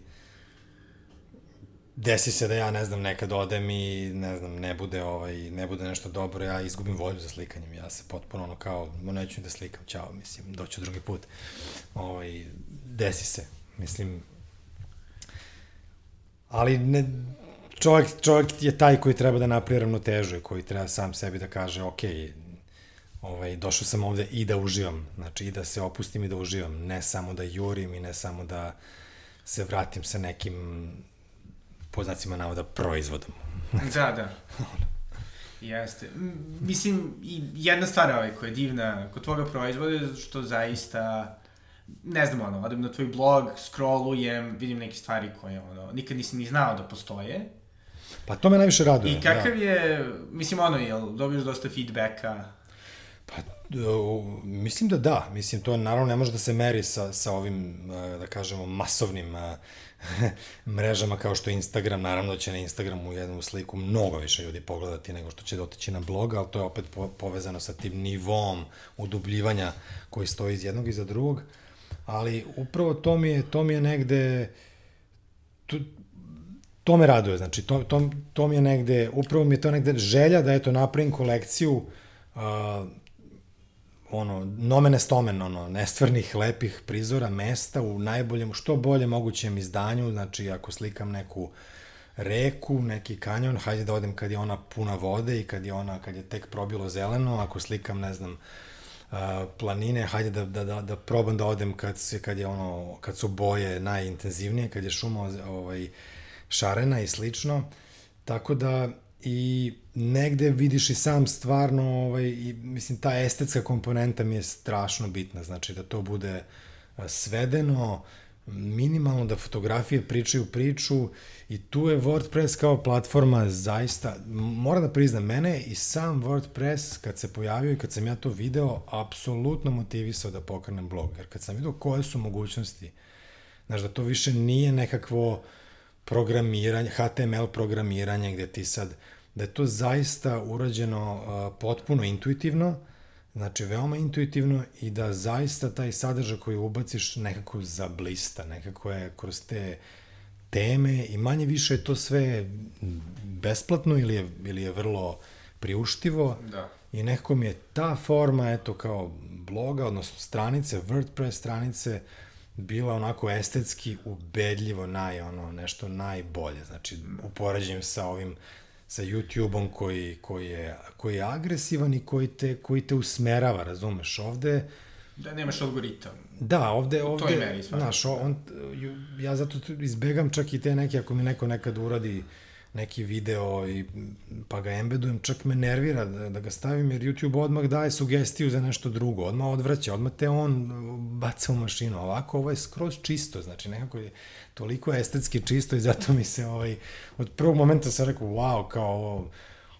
desi se da ja, ne znam, nekad odem i, ne znam, ne bude, ovaj, ne bude nešto dobro, ja izgubim volju za slikanjem. Ja se potpuno ono kao, no neću da slikam, ćao, mislim, doću drugi put. Ovaj, desi se, mislim, ali ne, čovjek, čovjek je taj koji treba da napravi ravnotežu i koji treba sam sebi da kaže, ok, ovaj, došao sam ovde i da uživam, znači i da se opustim i da uživam, ne samo da jurim i ne samo da se vratim sa nekim po znacima navoda proizvodom. Da, da. Jeste. Mislim, jedna stvar ovaj, koja je divna kod tvoga proizvoda je što zaista ne znam, ono, odem na tvoj blog, scrollujem, vidim neke stvari koje, ono, nikad nisam ni znao da postoje. Pa to me najviše raduje. I kakav je, mislim, ono, jel, dobiješ dosta feedbacka? Pa, o, mislim da da. Mislim, to naravno ne može da se meri sa, sa ovim, e, da kažemo, masovnim e, mrežama kao što je Instagram. Naravno da će na Instagramu jednu sliku mnogo više ljudi pogledati nego što će dotići na blog, ali to je opet po, povezano sa tim nivom udubljivanja koji stoji iz jednog i za drugog. Ali upravo to mi je, to mi je negde, tu, to me raduje, znači to, to, to mi je negde, upravo mi je to negde želja da eto napravim kolekciju uh, ono, nomene stomen, ono, nestvarnih, lepih prizora, mesta u najboljem, što bolje mogućem izdanju, znači ako slikam neku reku, neki kanjon, hajde da odem kad je ona puna vode i kad je ona, kad je tek probilo zeleno, ako slikam, ne znam, planine, hajde da, da, da, da probam da odem kad, se, kad, je ono, kad su boje najintenzivnije, kad je šuma ovaj, šarena i slično. Tako da i negde vidiš i sam stvarno, ovaj, i, mislim, ta estetska komponenta mi je strašno bitna, znači da to bude a, svedeno, minimalno da fotografije pričaju priču i tu je WordPress kao platforma zaista, moram da priznam, mene i sam WordPress kad se pojavio i kad sam ja to video, apsolutno motivisao da pokrenem blog, jer kad sam video koje su mogućnosti, znaš da to više nije nekakvo programiranje, HTML programiranje gde ti sad, da je to zaista urađeno uh, potpuno intuitivno, znači veoma intuitivno i da zaista taj sadržaj koji ubaciš nekako zablista, nekako je kroz te teme i manje više je to sve besplatno ili je, ili je vrlo priuštivo. Da. I nekako mi je ta forma, eto, kao bloga, odnosno stranice, WordPress stranice, bila onako estetski ubedljivo naj, ono, nešto najbolje. Znači, u poređenju sa ovim sa YouTube-om koji, koji, je, koji je agresivan i koji te, koji te usmerava, razumeš? Ovde, Da nemaš algoritam. Da, ovde, ovde, to je meni znaš, on, ja zato izbegam čak i te neke, ako mi neko nekad uradi neki video i pa ga embedujem, čak me nervira da, da ga stavim, jer YouTube odmah daje sugestiju za nešto drugo, odmah odvraća, odmah te on baca u mašinu, ovako ovo je skroz čisto, znači nekako je toliko estetski čisto i zato mi se ovaj, od prvog momenta sam rekao, wow, kao ovo,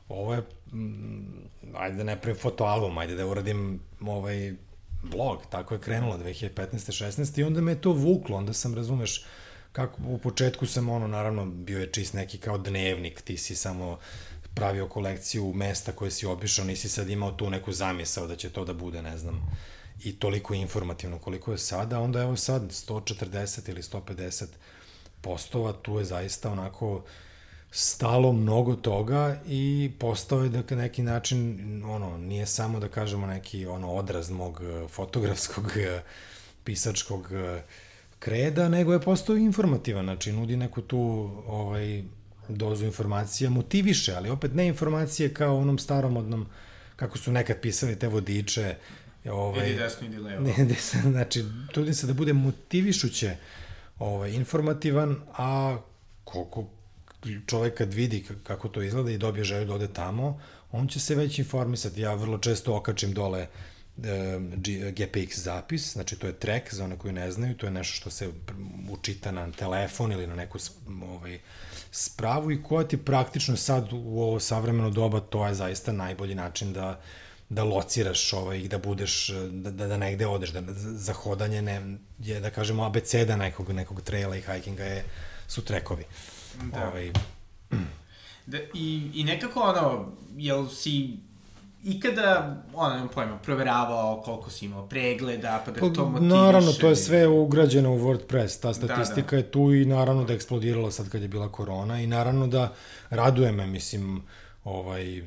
ovo je, mm, ajde da ne pravim fotoalbum, ajde da uradim ovaj, blog, tako je krenulo 2015. 16. i onda me je to vuklo, onda sam, razumeš, kako u početku sam ono naravno bio je čist neki kao dnevnik, ti si samo pravio kolekciju mesta koje si obišao, nisi sad imao tu neku zamisao da će to da bude, ne znam, i toliko informativno koliko je sada, onda evo sad 140 ili 150 postova, tu je zaista onako stalo mnogo toga i postao je da neki način, ono, nije samo da kažemo neki ono odraz mog eh, fotografskog eh, pisačkog uh, kreda, nego je postao informativan, znači nudi neku tu ovaj, dozu informacija, motiviše, ali opet ne informacije kao onom staromodnom, kako su nekad pisali te vodiče, ovaj, idi desno, idi levo. Ne, desno, znači, trudim se da bude motivišuće ovaj, informativan, a koliko čovek kad vidi kako to izgleda i dobije želju da ode tamo, on će se već informisati. Ja vrlo često okačim dole uh, GPX zapis, znači to je track za one koji ne znaju, to je nešto što se učita na telefon ili na neku ovaj, spravu i koja ti praktično sad u ovo savremeno doba to je zaista najbolji način da da lociraš ovaj, da budeš, da, da, da negde odeš, da, za hodanje ne, je, da kažemo, abeceda nekog, nekog traila i hikinga je, su trekovi. Da. Ovaj, da, i, I nekako ono, jel si ikada, ono, nemam pojma, proveravao koliko si imao pregleda, pa da pa, to motiviše. Naravno, to je sve ugrađeno u WordPress, ta statistika da, da. je tu i naravno da je eksplodirala sad kad je bila korona i naravno da raduje me, mislim, ovaj,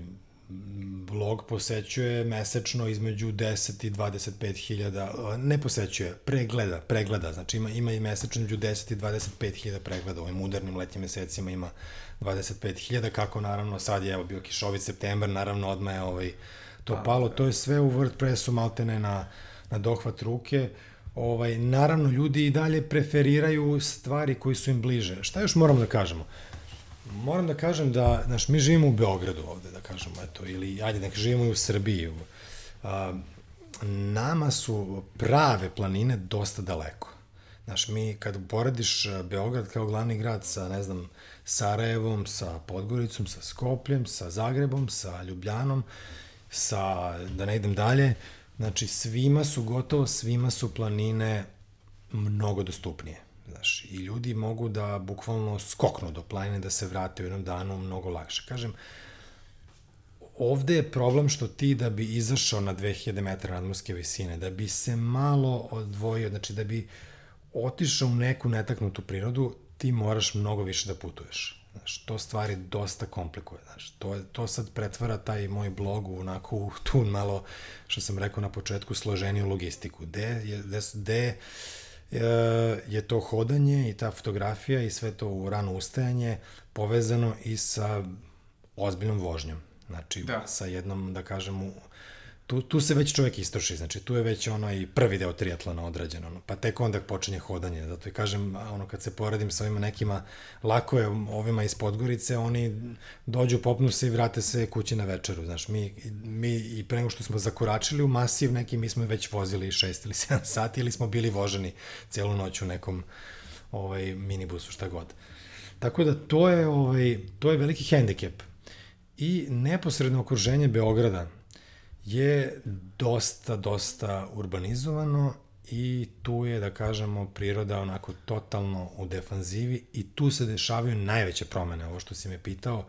blog posećuje mesečno između 10 i 25 hiljada, ne posećuje, pregleda, pregleda, znači ima, ima i mesečno između 10 i 25 hiljada pregleda, u ovim udarnim letnjim mesecima ima 25.000, kako naravno sad je evo bio kišovit septembar, naravno odmah je ovaj, to pa, palo, da. to je sve u WordPressu maltene na, na dohvat ruke, ovaj, naravno ljudi i dalje preferiraju stvari koji su im bliže. Šta još moramo da kažemo? Moram da kažem da, znaš, mi živimo u Beogradu ovde, da kažemo, eto, ili, ajde, nek živimo i u Srbiji. A, nama su prave planine dosta daleko. Znaš, mi kad porediš Beograd kao glavni grad sa, ne znam, Sarajevom, sa Podgoricom, sa Skopljem, sa Zagrebom, sa Ljubljanom, sa, da ne idem dalje, znači svima su gotovo, svima su planine mnogo dostupnije. Znaš, i ljudi mogu da bukvalno skoknu do planine, da se vrate u jednom danu mnogo lakše. Kažem, ovde je problem što ti da bi izašao na 2000 metara nadmorske visine, da bi se malo odvojio, znači da bi otišao u neku netaknutu prirodu, ti moraš mnogo više da putuješ. Znaš, to stvari dosta komplikuje, znaš. To, to sad pretvara taj moj blog u onako tu malo, što sam rekao na početku, složeniju logistiku. Gde gde, gde je, je to hodanje i ta fotografija i sve to u rano ustajanje povezano i sa ozbiljnom vožnjom. Znači, da. sa jednom, da kažem, tu, tu se već čovjek istroši, znači tu je već ono i prvi deo triatlona odrađen, ono, pa tek onda počinje hodanje, zato i kažem, ono, kad se poredim sa ovima nekima, lako je ovima iz Podgorice, oni dođu, popnu se i vrate se kući na večeru, znaš, mi, mi i pre nego što smo zakoračili u masiv neki, mi smo već vozili 6 ili 7 sati ili smo bili voženi celu noć u nekom ovaj, minibusu, šta god. Tako da to je, ovaj, to je veliki hendikep. I neposredno okruženje Beograda, je dosta, dosta urbanizovano i tu je, da kažemo, priroda onako totalno u defanzivi i tu se dešavaju najveće promene, ovo što si me pitao,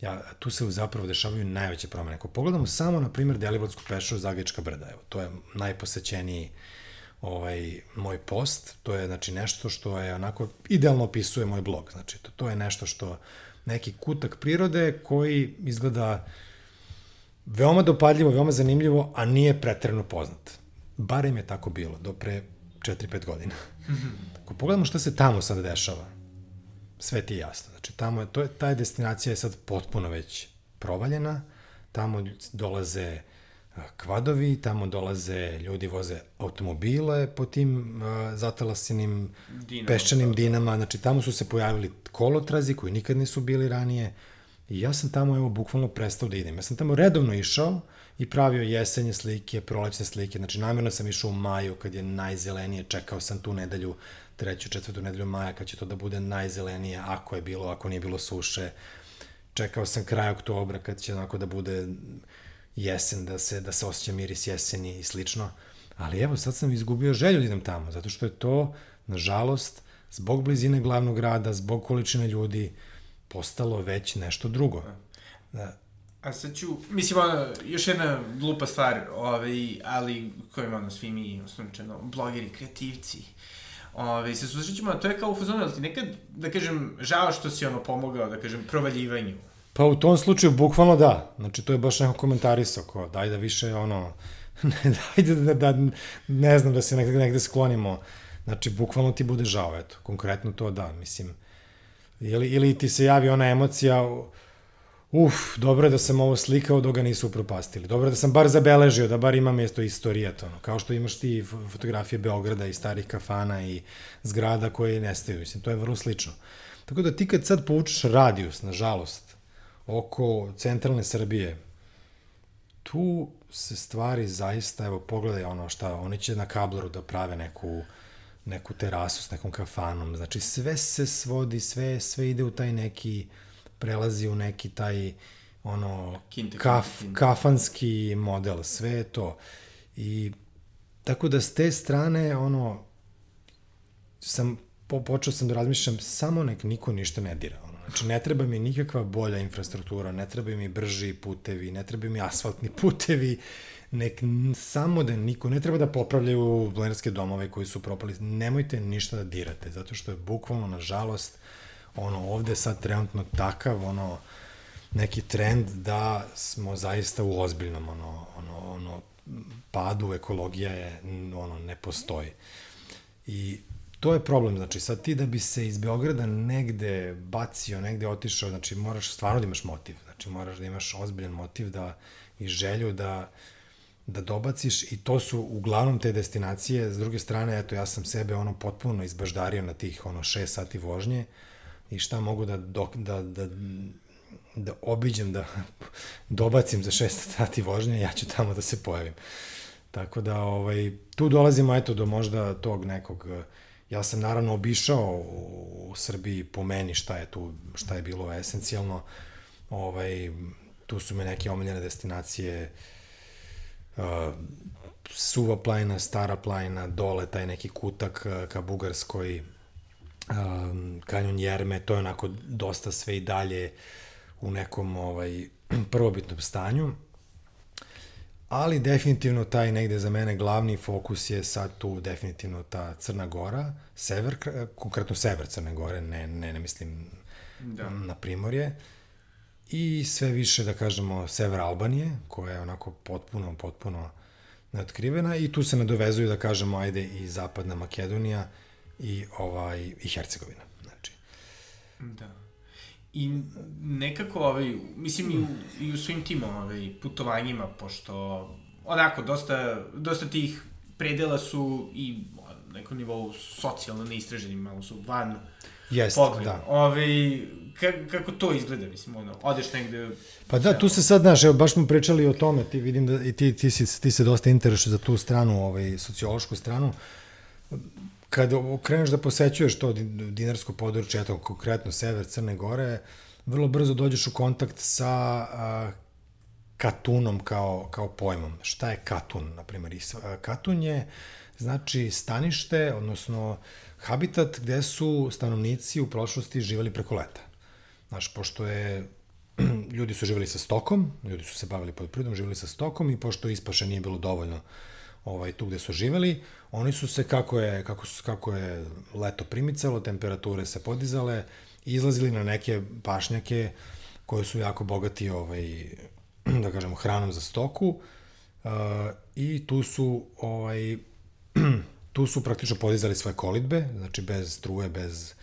ja, tu se zapravo dešavaju najveće promene. Ako pogledamo samo, na primjer, Deliblatsku pešaru Zagrička brda, evo, to je najposećeniji ovaj, moj post. To je znači nešto što je onako idealno opisuje moj blog. Znači to, to je nešto što neki kutak prirode koji izgleda veoma dopadljivo, veoma zanimljivo, a nije pretrano poznat. Barem je tako bilo do pre 4-5 godina. Ako pogledamo šta se tamo sad dešava, sve ti je jasno. Znači, tamo je, to je, ta destinacija je sad potpuno već provaljena, tamo dolaze kvadovi, tamo dolaze, ljudi voze automobile po tim uh, zatalasinim Dinamo, peščanim da. dinama, znači tamo su se pojavili kolotrazi koji nikad nisu bili ranije i ja sam tamo evo bukvalno prestao da idem. Ja sam tamo redovno išao i pravio jesenje slike, prolećne slike, znači namjerno sam išao u maju kad je najzelenije, čekao sam tu nedelju, treću, četvrtu nedelju maja kad će to da bude najzelenije, ako je bilo, ako nije bilo suše. Čekao sam kraj oktobra kad će onako da bude jesen, da se, da se osjeća miris jeseni i slično. Ali evo, sad sam izgubio želju da idem tamo, zato što je to, nažalost, zbog blizine glavnog grada, zbog količine ljudi, postalo već nešto drugo. Da. A sad ću, mislim, ono, još jedna glupa stvar, ovaj, ali koja ima ono, svi mi, osnovničeno, blogeri, kreativci, Ove, se susrećemo, ćemo, to je kao u fazonu, ali ti nekad, da kažem, žao što si ono pomogao, da kažem, provaljivanju Pa u tom slučaju, bukvalno da. Znači, to je baš neko komentarisao, ko, daj da više, ono, ne, dajde da, da, ne znam, da se negde, negde sklonimo. Znači, bukvalno ti bude žao, eto, konkretno to da, mislim. Ili, ili ti se javi ona emocija, uf, dobro je da sam ovo slikao dok ga nisu upropastili. Dobro je da sam bar zabeležio, da bar ima mjesto istorije, to, ono, kao što imaš ti fotografije Beograda i starih kafana i zgrada koje nestaju, mislim, to je vrlo slično. Tako da ti kad sad povučeš radijus, nažalost, oko centralne Srbije, tu se stvari zaista, evo pogledaj ono šta, oni će na kabloru da prave neku, neku terasu s nekom kafanom, znači sve se svodi, sve, sve ide u taj neki, prelazi u neki taj, ono, kinte, kaf, kinte. kafanski model, sve je to. I tako da s te strane, ono, sam, po, počeo sam da razmišljam, samo nek niko ništa ne dira. Znači, ne treba mi nikakva bolja infrastruktura, ne treba mi brži putevi, ne treba mi asfaltni putevi, nek samo da niko, ne treba da popravljaju planerske domove koji su propali, nemojte ništa da dirate, zato što je bukvalno, nažalost, ono, ovde sad trenutno takav, ono, neki trend da smo zaista u ozbiljnom, ono, ono, ono, padu, ekologija je, ono, ne postoji. I To je problem, znači sad ti da bi se iz Beograda negde bacio, negde otišao, znači moraš stvarno da imaš motiv, znači moraš da imaš ozbiljan motiv da i želju da da dobaciš i to su uglavnom te destinacije, s druge strane, eto, ja sam sebe ono potpuno izbaždario na tih ono 6 sati vožnje i šta mogu da, dok, da, da, da obiđem, da dobacim za 6 sati vožnje, ja ću tamo da se pojavim. Tako da, ovaj, tu dolazimo, eto, do možda tog nekog uh, Ja sam naravno obišao u Srbiji po meni šta je tu, šta je bilo esencijalno. Ovaj, tu su me neke omiljene destinacije uh, Suva plajna, Stara plajna, dole taj neki kutak uh, ka Bugarskoj, um, kanjon Jerme, to je onako dosta sve i dalje u nekom ovaj, prvobitnom stanju ali definitivno taj negde za mene glavni fokus je sad tu definitivno ta Crna Gora, sever, konkretno sever Crne Gore, ne, ne, ne mislim da. na Primorje, i sve više, da kažemo, sever Albanije, koja je onako potpuno, potpuno neotkrivena i tu se nadovezuju, da kažemo, ajde i zapadna Makedonija i, ovaj, i Hercegovina. Znači. Da. I nekako, ovaj, mislim, i u, i u svim tim ovaj, putovanjima, pošto onako, dosta, dosta tih predela su i na nekom nivou socijalno neistraženi, malo su van Jest, pogleda. da. Ove, ovaj, ka, kako to izgleda, mislim, ono, odeš negde... Pa da, tu se sad, znaš, evo, baš smo pričali o tome, ti vidim da i ti, ti, si, ti se dosta interesuje za tu stranu, ovaj, sociološku stranu kada kreneš da posećuješ to dinarsko područje, eto konkretno sever Crne Gore, vrlo brzo dođeš u kontakt sa a, katunom kao, kao pojmom. Šta je katun, na primjer? Katun je, znači, stanište, odnosno habitat gde su stanovnici u prošlosti živali preko leta. Znaš, pošto je ljudi su živali sa stokom, ljudi su se bavili poljoprivredom, živali sa stokom i pošto ispaše nije bilo dovoljno ovaj, tu gde su živeli, oni su se, kako je, kako, su, kako je leto primicalo, temperature se podizale, izlazili na neke pašnjake koje su jako bogati, ovaj, da kažemo, hranom za stoku, uh, i tu su, ovaj, tu su praktično podizali svoje kolitbe, znači bez struje, bez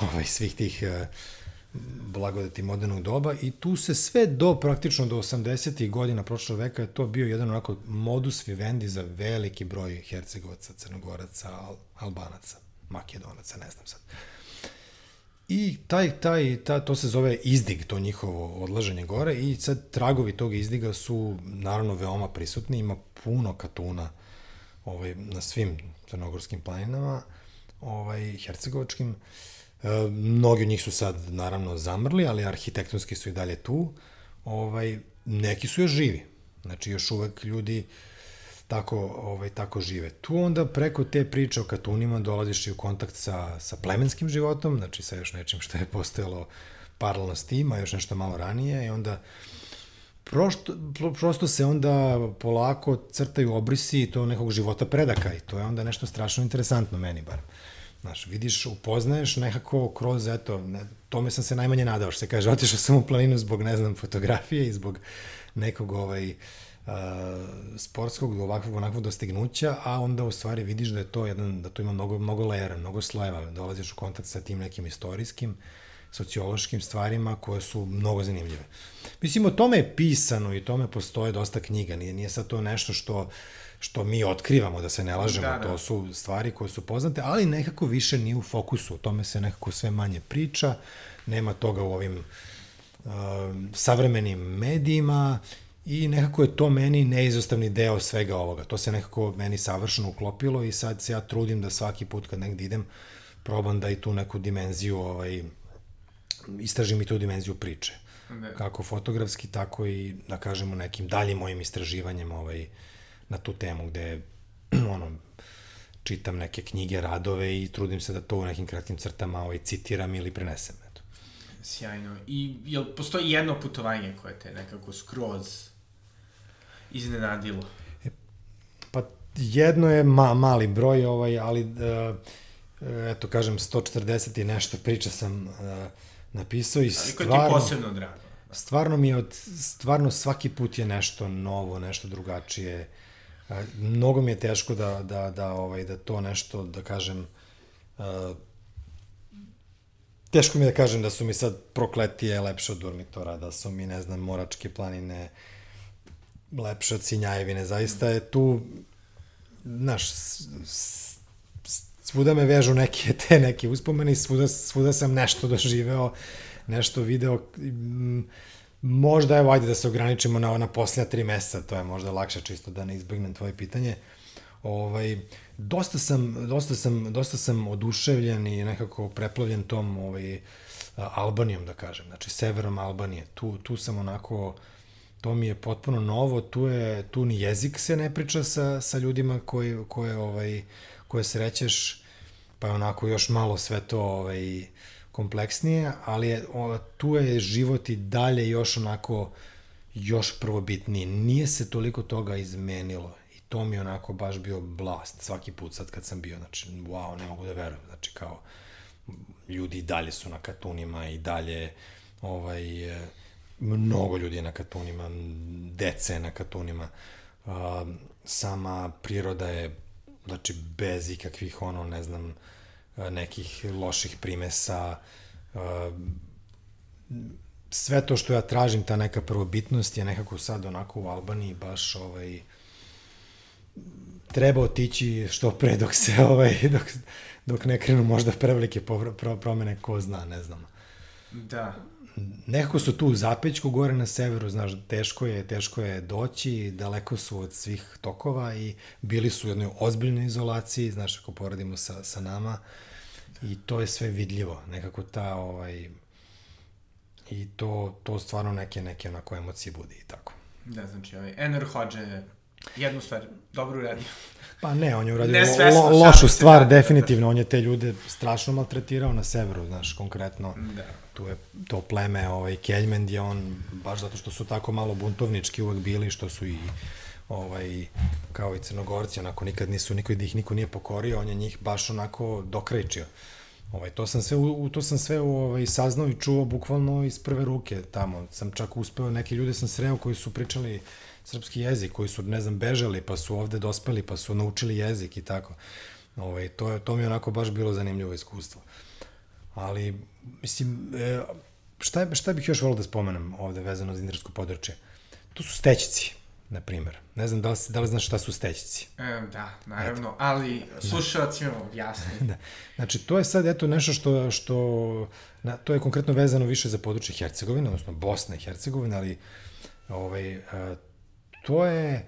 ovaj, svih tih uh, blagodati modernog doba i tu se sve do praktično do 80. godina prošlog veka je to bio jedan onako modus vivendi za veliki broj Hercegovaca, Crnogoraca, Al Albanaca, Makedonaca, ne znam sad. I taj, taj, ta, to se zove izdig, to njihovo odlaženje gore i sad tragovi tog izdiga su naravno veoma prisutni, ima puno katuna ovaj, na svim crnogorskim planinama, ovaj, hercegovačkim. E, mnogi od njih su sad naravno zamrli, ali arhitektonski su i dalje tu. Ovaj, neki su još živi. Znači još uvek ljudi tako, ovaj, tako žive. Tu onda preko te priče o katunima dolaziš i u kontakt sa, sa plemenskim životom, znači sa još nečim što je postojalo paralelno s tim, a još nešto malo ranije i onda prosto, prosto se onda polako crtaju obrisi to nekog života predaka i to je onda nešto strašno interesantno meni bar. Znaš, vidiš, upoznaješ nekako kroz, eto, ne, tome sam se najmanje nadao, što se kaže, otišao sam u planinu zbog, ne znam, fotografije i zbog nekog, ovaj, uh, sportskog, ovakvog, onakvog dostignuća, a onda u stvari vidiš da je to jedan, da to ima mnogo, mnogo lejera, mnogo slojeva, dolaziš u kontakt sa tim nekim istorijskim, sociološkim stvarima koje su mnogo zanimljive. Mislim, o tome je pisano i tome postoje dosta knjiga, nije, nije sad to nešto što, što mi otkrivamo, da se ne lažemo, da, da. to su stvari koje su poznate, ali nekako više nije u fokusu, o tome se nekako sve manje priča, nema toga u ovim uh, savremenim medijima i nekako je to meni neizostavni deo svega ovoga. To se nekako meni savršeno uklopilo i sad se ja trudim da svaki put kad negde idem probam da i tu neku dimenziju ovaj, istražim i tu dimenziju priče. Ne. Kako fotografski, tako i, da kažemo, nekim daljim mojim istraživanjem ovaj, na tu temu, gde ono, čitam neke knjige, radove i trudim se da to u nekim kratkim crtama ovaj, citiram ili prenesem. Eto. Sjajno. I jel postoji jedno putovanje koje te nekako skroz iznenadilo? E, pa jedno je ma, mali broj, ovaj, ali uh, eto kažem 140 i nešto priča sam uh, napisao i stvarno... Ali ko ti posebno drago? Stvarno mi je od, stvarno svaki put je nešto novo, nešto drugačije. Mnogo mi je teško da, da, da, ovaj, da to nešto, da kažem, teško mi je da kažem da su mi sad prokletije lepše od Durmitora, da su mi, ne znam, Moračke planine lepše od Sinjajevine. Zaista je tu, znaš, svuda me vežu neke te neke uspomene i svuda, svuda sam nešto doživeo, nešto video. Možda, evo, ajde da se ograničimo na, na posljednja tri meseca, to je možda lakše čisto da ne izbegnem tvoje pitanje. Ovaj, dosta sam, dosta sam, dosta sam oduševljen i nekako preplavljen tom ovaj, Albanijom, da kažem, znači severom Albanije. Tu, tu sam onako, to mi je potpuno novo, tu, je, tu ni jezik se ne priča sa, sa ljudima koji, koje, ovaj, koje srećeš, pa je onako još malo sve to ovaj, kompleksnije, ali je, o, tu je život i dalje još onako još prvobitniji. Nije se toliko toga izmenilo i to mi je onako baš bio blast svaki put sad kad sam bio, znači wow, ne mogu da verujem, znači kao ljudi i dalje su na katunima i dalje ovaj, mnogo ljudi je na katunima, dece na katunima, sama priroda je znači bez ikakvih ono, ne znam, nekih loših primesa, sve to što ja tražim, ta neka prvobitnost je nekako sad onako u Albaniji baš ovaj, treba otići što pre dok se ovaj, dok, dok ne krenu možda prevelike promene, ko zna, ne znam. Da nekako su tu u Zapećku, gore na severu, znaš, teško je, teško je doći, daleko su od svih tokova i bili su u jednoj ozbiljnoj izolaciji, znaš, ako poradimo sa, sa nama, i to je sve vidljivo, nekako ta, ovaj, i to, to stvarno neke, neke onako emocije budi i tako. Da, znači, ovaj, Enor Hodge jednu stvar dobro uradio. Pa ne, on je uradio lo, lošu stvar, da, definitivno. On je te ljude strašno maltretirao na severu, znaš, konkretno. Da. Tu je to pleme, ovaj, Keljmend je on, baš zato što su tako malo buntovnički uvek bili, što su i ovaj, kao i crnogorci, onako nikad nisu, niko da ih niko nije pokorio, on je njih baš onako dokrećio. Ovaj, to sam sve, u, to sam sve ovaj, saznao i čuo bukvalno iz prve ruke tamo. Sam čak uspeo, neke ljude sam sreo koji su pričali srpski jezik, koji su, ne znam, bežali, pa su ovde dospeli, pa su naučili jezik i tako. Ovaj, to, je, to mi je onako baš bilo zanimljivo iskustvo. Ali, mislim, e, šta, šta bih još volio da spomenem ovde vezano za indarsko područje? To su stećici na primer. Ne znam da li, da li znaš šta su stećici. E, da, naravno, eto. ali slušalcima objasni. da. Znači, to je sad eto nešto što, što na, to je konkretno vezano više za područje Hercegovine, odnosno Bosna i Hercegovina, ali ovaj, a, to je,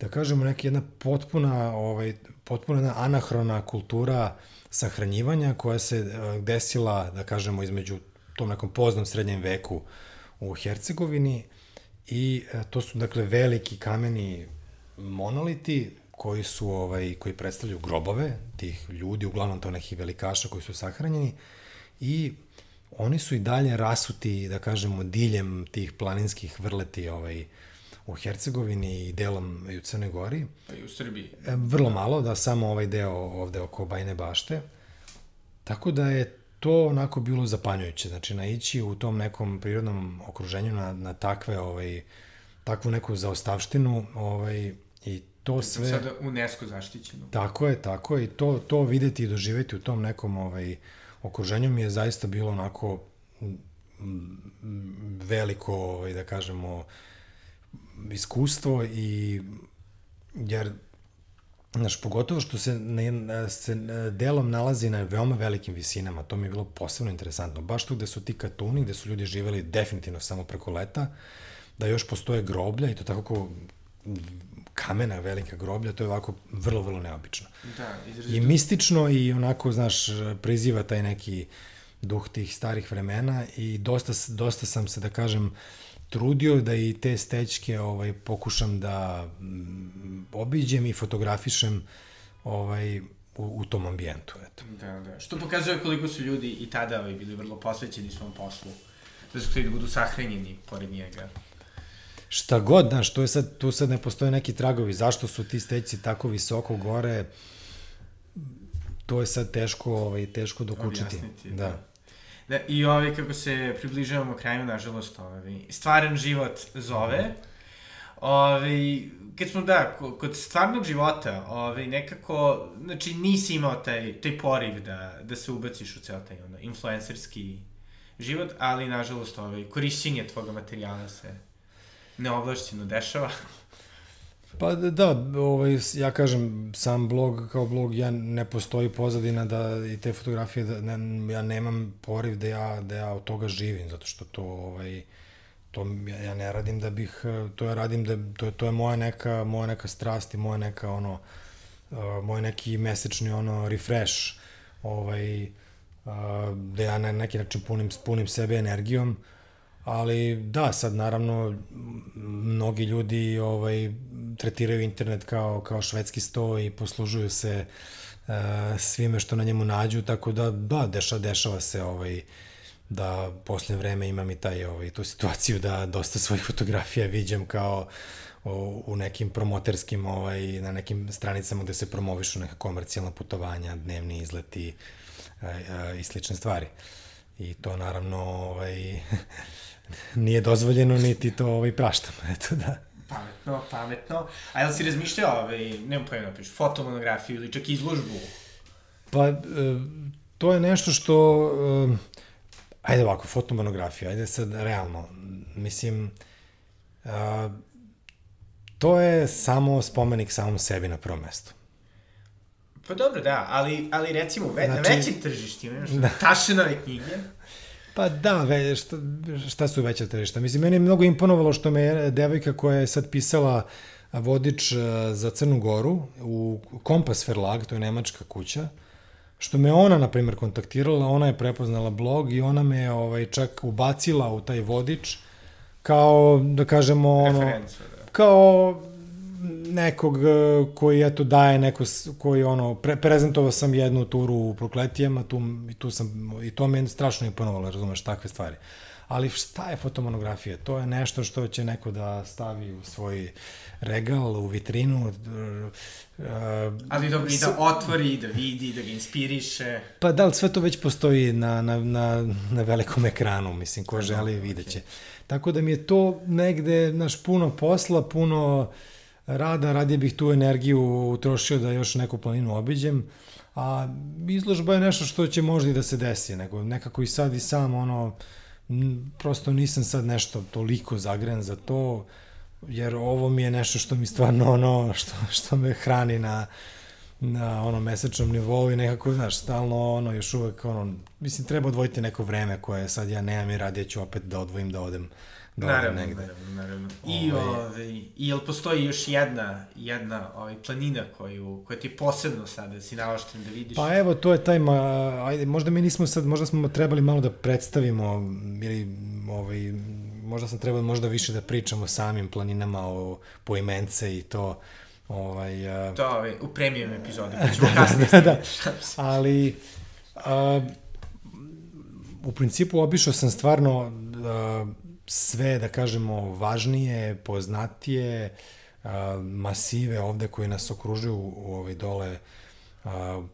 da kažemo, neka jedna potpuna, ovaj, potpuna jedna anahrona kultura sahranjivanja koja se desila, da kažemo, između tom nekom poznom srednjem veku u Hercegovini, I e, to su dakle veliki kameni monoliti koji su ovaj koji predstavljaju grobove tih ljudi, uglavnom to nekih velikaša koji su sahranjeni i oni su i dalje rasuti, da kažemo, diljem tih planinskih vrleti ovaj, u Hercegovini i delom i u Crnoj Gori. Pa i u Srbiji. E, vrlo malo, da samo ovaj deo ovde oko Bajne bašte. Tako da je to onako bilo zapanjujuće, znači naići u tom nekom prirodnom okruženju na, na takve, ovaj, takvu neku zaostavštinu ovaj, i to sve... Sada UNESCO zaštićeno. Tako je, tako je, i to, to videti i doživeti u tom nekom ovaj, okruženju mi je zaista bilo onako veliko, ovaj, da kažemo, iskustvo i jer Znaš, pogotovo što se, ne, se delom nalazi na veoma velikim visinama, to mi je bilo posebno interesantno. Baš tu gde su ti katuni, gde su ljudi živeli definitivno samo preko leta, da još postoje groblja i to tako kao kamena velika groblja, to je ovako vrlo, vrlo neobično. Da, izrazito. I mistično i onako, znaš, priziva taj neki duh tih starih vremena i dosta, dosta sam se, da kažem, uh, trudio da i te stečke ovaj, pokušam da mm, obiđem i fotografišem ovaj, u, u tom ambijentu. Eto. Da, da. Što pokazuje koliko su ljudi i tada ovaj, bili vrlo posvećeni svom poslu. Da su hteli da budu sahranjeni pored njega. Šta god, znaš, to je sad, tu sad ne postoje neki tragovi. Zašto su ti stećci tako visoko gore? To je sad teško, ovaj, teško dokučiti. Objasniti, da. da. Da, I ovaj, kako se približavamo kraju, nažalost, ovaj, stvaran život zove. Ovaj, kad smo, da, kod stvarnog života, ovaj, nekako, znači, nisi imao taj, taj poriv da, da se ubaciš u ceo taj, ono, influencerski život, ali, nažalost, ovaj, korišćenje tvoga materijala se neovlašćeno dešava. Pa da, ovaj, ja kažem, sam blog kao blog, ja ne postoji pozadina da i te fotografije, da, ne, ja nemam poriv da ja, da ja od toga živim, zato što to, ovaj, to ja, ne radim da bih, to ja radim da, to, to je moja neka, moja neka strast i moja neka, ono, uh, moj neki mesečni, ono, refresh, ovaj, uh, da ja na neki način punim, punim sebe energijom, ali da, sad naravno mnogi ljudi ovaj, tretiraju internet kao, kao švedski sto i poslužuju se uh, svime što na njemu nađu, tako da, da, deša, dešava se ovaj, da posle vreme imam i taj, ovaj, tu situaciju da dosta svojih fotografija viđam kao u, u nekim promoterskim, ovaj, na nekim stranicama gde se promovišu neka komercijalna putovanja, dnevni izleti uh, uh, i slične stvari. I to naravno ovaj, nije dozvoljeno, niti to ovaj, praštam. Eto da. Pametno, pametno. A jel si razmišljao, ovaj, nemam pojma, napiš, da fotomonografiju ili čak izložbu? Pa, e, to je nešto što, e, ajde ovako, fotomonografija, ajde sad realno, mislim, e, to je samo spomenik samom sebi na prvom mestu. Pa dobro, da, ali, ali recimo, ve, znači, na većim tržištima, da. tašenove knjige, Pa da, ve, šta, šta su veća tržišta? Mislim, meni je mnogo imponovalo što me je devojka koja je sad pisala vodič za Crnu Goru u Kompas Verlag, to je nemačka kuća, što me ona, na primjer, kontaktirala, ona je prepoznala blog i ona me ovaj, čak ubacila u taj vodič kao, da kažemo, ono, da. kao nekog e, koji eto daje neko koji ono pre, prezentovao sam jednu turu u Prokletijama tu i tu sam i to me strašno imponovalo razumeš takve stvari Ali šta je fotomonografija? To je nešto što će neko da stavi u svoj regal, u vitrinu. Uh, Ali dobro, i da otvori, da vidi, da ga inspiriše. Pa da li sve to već postoji na, na, na, na velikom ekranu, mislim, ko želi vidjet će. Okay. Tako da mi je to negde, naš, puno posla, puno rada, radije bih tu energiju utrošio da još neku planinu obiđem, a izložba je nešto što će možda i da se desi, nego nekako i sad i sam ono, prosto nisam sad nešto toliko zagren za to, jer ovo mi je nešto što mi stvarno ono, što, što me hrani na, na ono mesečnom nivou i nekako, znaš, stalno ono, još uvek ono, mislim, treba odvojiti neko vreme koje sad ja nemam i radije ću opet da odvojim da odem naravno, negde. Naravno, naravno. I, ove... Ovaj, ove, i jel postoji još jedna, jedna ovaj, planina koju, koja ti posebno sada si navašten da vidiš? Pa evo, to je taj, ma, ajde, možda mi nismo sad, možda smo trebali malo da predstavimo, ili ovaj, možda sam trebao možda više da pričamo o samim planinama, o poimence i to, ovaj, uh, to ovaj, u premium epizodi, pa ćemo da, kasnije. da, da, da. Ali, uh, u principu obišao sam stvarno uh, sve, da kažemo, važnije, poznatije masive ovde koji nas okružuju ovaj dole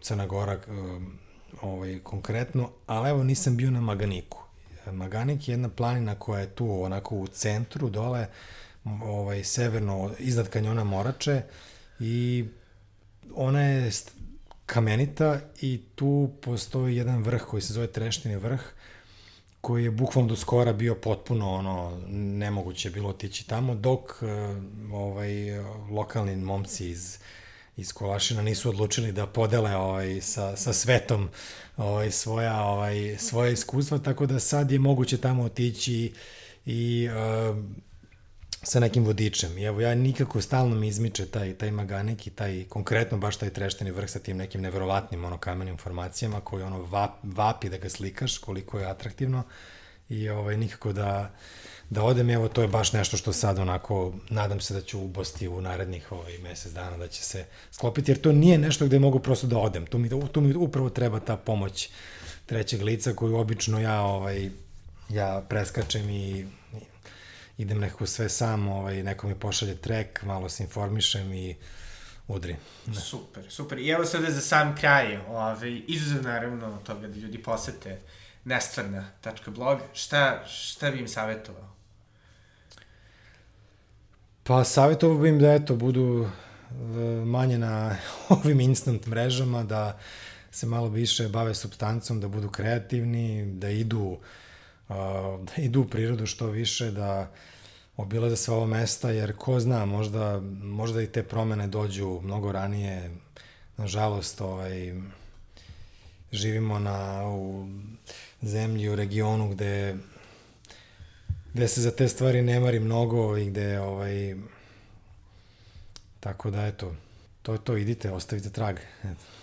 Crna Gora ovaj, konkretno, ali evo nisam bio na Maganiku. Maganik je jedna planina koja je tu onako u centru dole, ovaj, severno, iznad kanjona Morače i ona je kamenita i tu postoji jedan vrh koji se zove Treštini vrh, koji je bukvalno do skora bio potpuno ono nemoguće bilo otići tamo dok uh, ovaj lokalni momci iz iz Kolašina nisu odlučili da podele ovaj sa sa svetom ovaj svoja ovaj svoje iskustva tako da sad je moguće tamo otići i uh, sa nekim vodičem. I evo, ja nikako stalno mi izmiče taj, taj maganik i taj, konkretno baš taj trešteni vrh sa tim nekim neverovatnim ono kamenim formacijama koji ono vap, vapi da ga slikaš koliko je atraktivno i ovaj, nikako da, da odem. Evo, to je baš nešto što sad onako, nadam se da ću ubosti u narednih ovaj, mesec dana da će se sklopiti, jer to nije nešto gde mogu prosto da odem. Tu mi, tu mi upravo treba ta pomoć trećeg lica koju obično ja ovaj, ja preskačem i idem nekako sve sam, ovaj, neko mi pošalje trek, malo se informišem i udri. Ne. Super, super. I evo sada za sam kraj, ovaj, izuzev naravno od toga da ljudi posete nestvarna.blog, šta, šta bi im savjetovao? Pa savjetovao bi im da eto, budu e, manje na ovim instant mrežama, da se malo više bave substancom, da budu kreativni, da idu uh, da idu u prirodu što više, da obilaze sva ova mesta, jer ko zna, možda, možda i te promene dođu mnogo ranije. Nažalost, ovaj, živimo na, u zemlji, u regionu gde, gde se za te stvari ne mari mnogo i gde, ovaj, tako da, eto, to je to, idite, ostavite trag. Eto.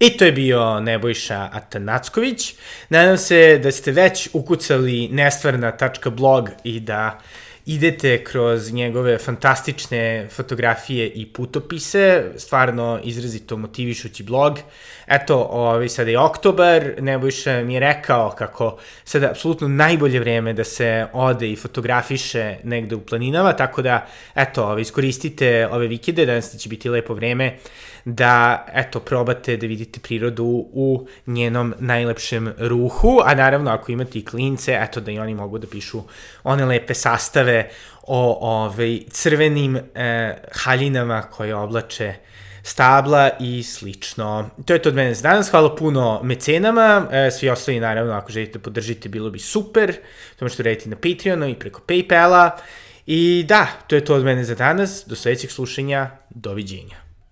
I to je bio Nebojša Atanacković. Nadam se da ste već ukucali nestvarna.blog i da idete kroz njegove fantastične fotografije i putopise, stvarno izrazito motivišući blog. Eto, ovaj, sada je oktobar, Nebojša mi je rekao kako sada apsolutno najbolje vreme da se ode i fotografiše negde u planinama, tako da, eto, ovaj, iskoristite ove vikende, danas će biti lepo vreme, da, eto, probate da vidite prirodu u njenom najlepšem ruhu, a naravno, ako imate i klince, eto, da i oni mogu da pišu one lepe sastave o ovaj, crvenim e, haljinama koje oblače stabla i slično. To je to od mene za danas. Hvala puno mecenama. E, svi ostali, naravno, ako želite podržite, bilo bi super. To možete raditi na Patreonu i preko Paypala. I da, to je to od mene za danas. Do sledećeg slušanja. Doviđenja.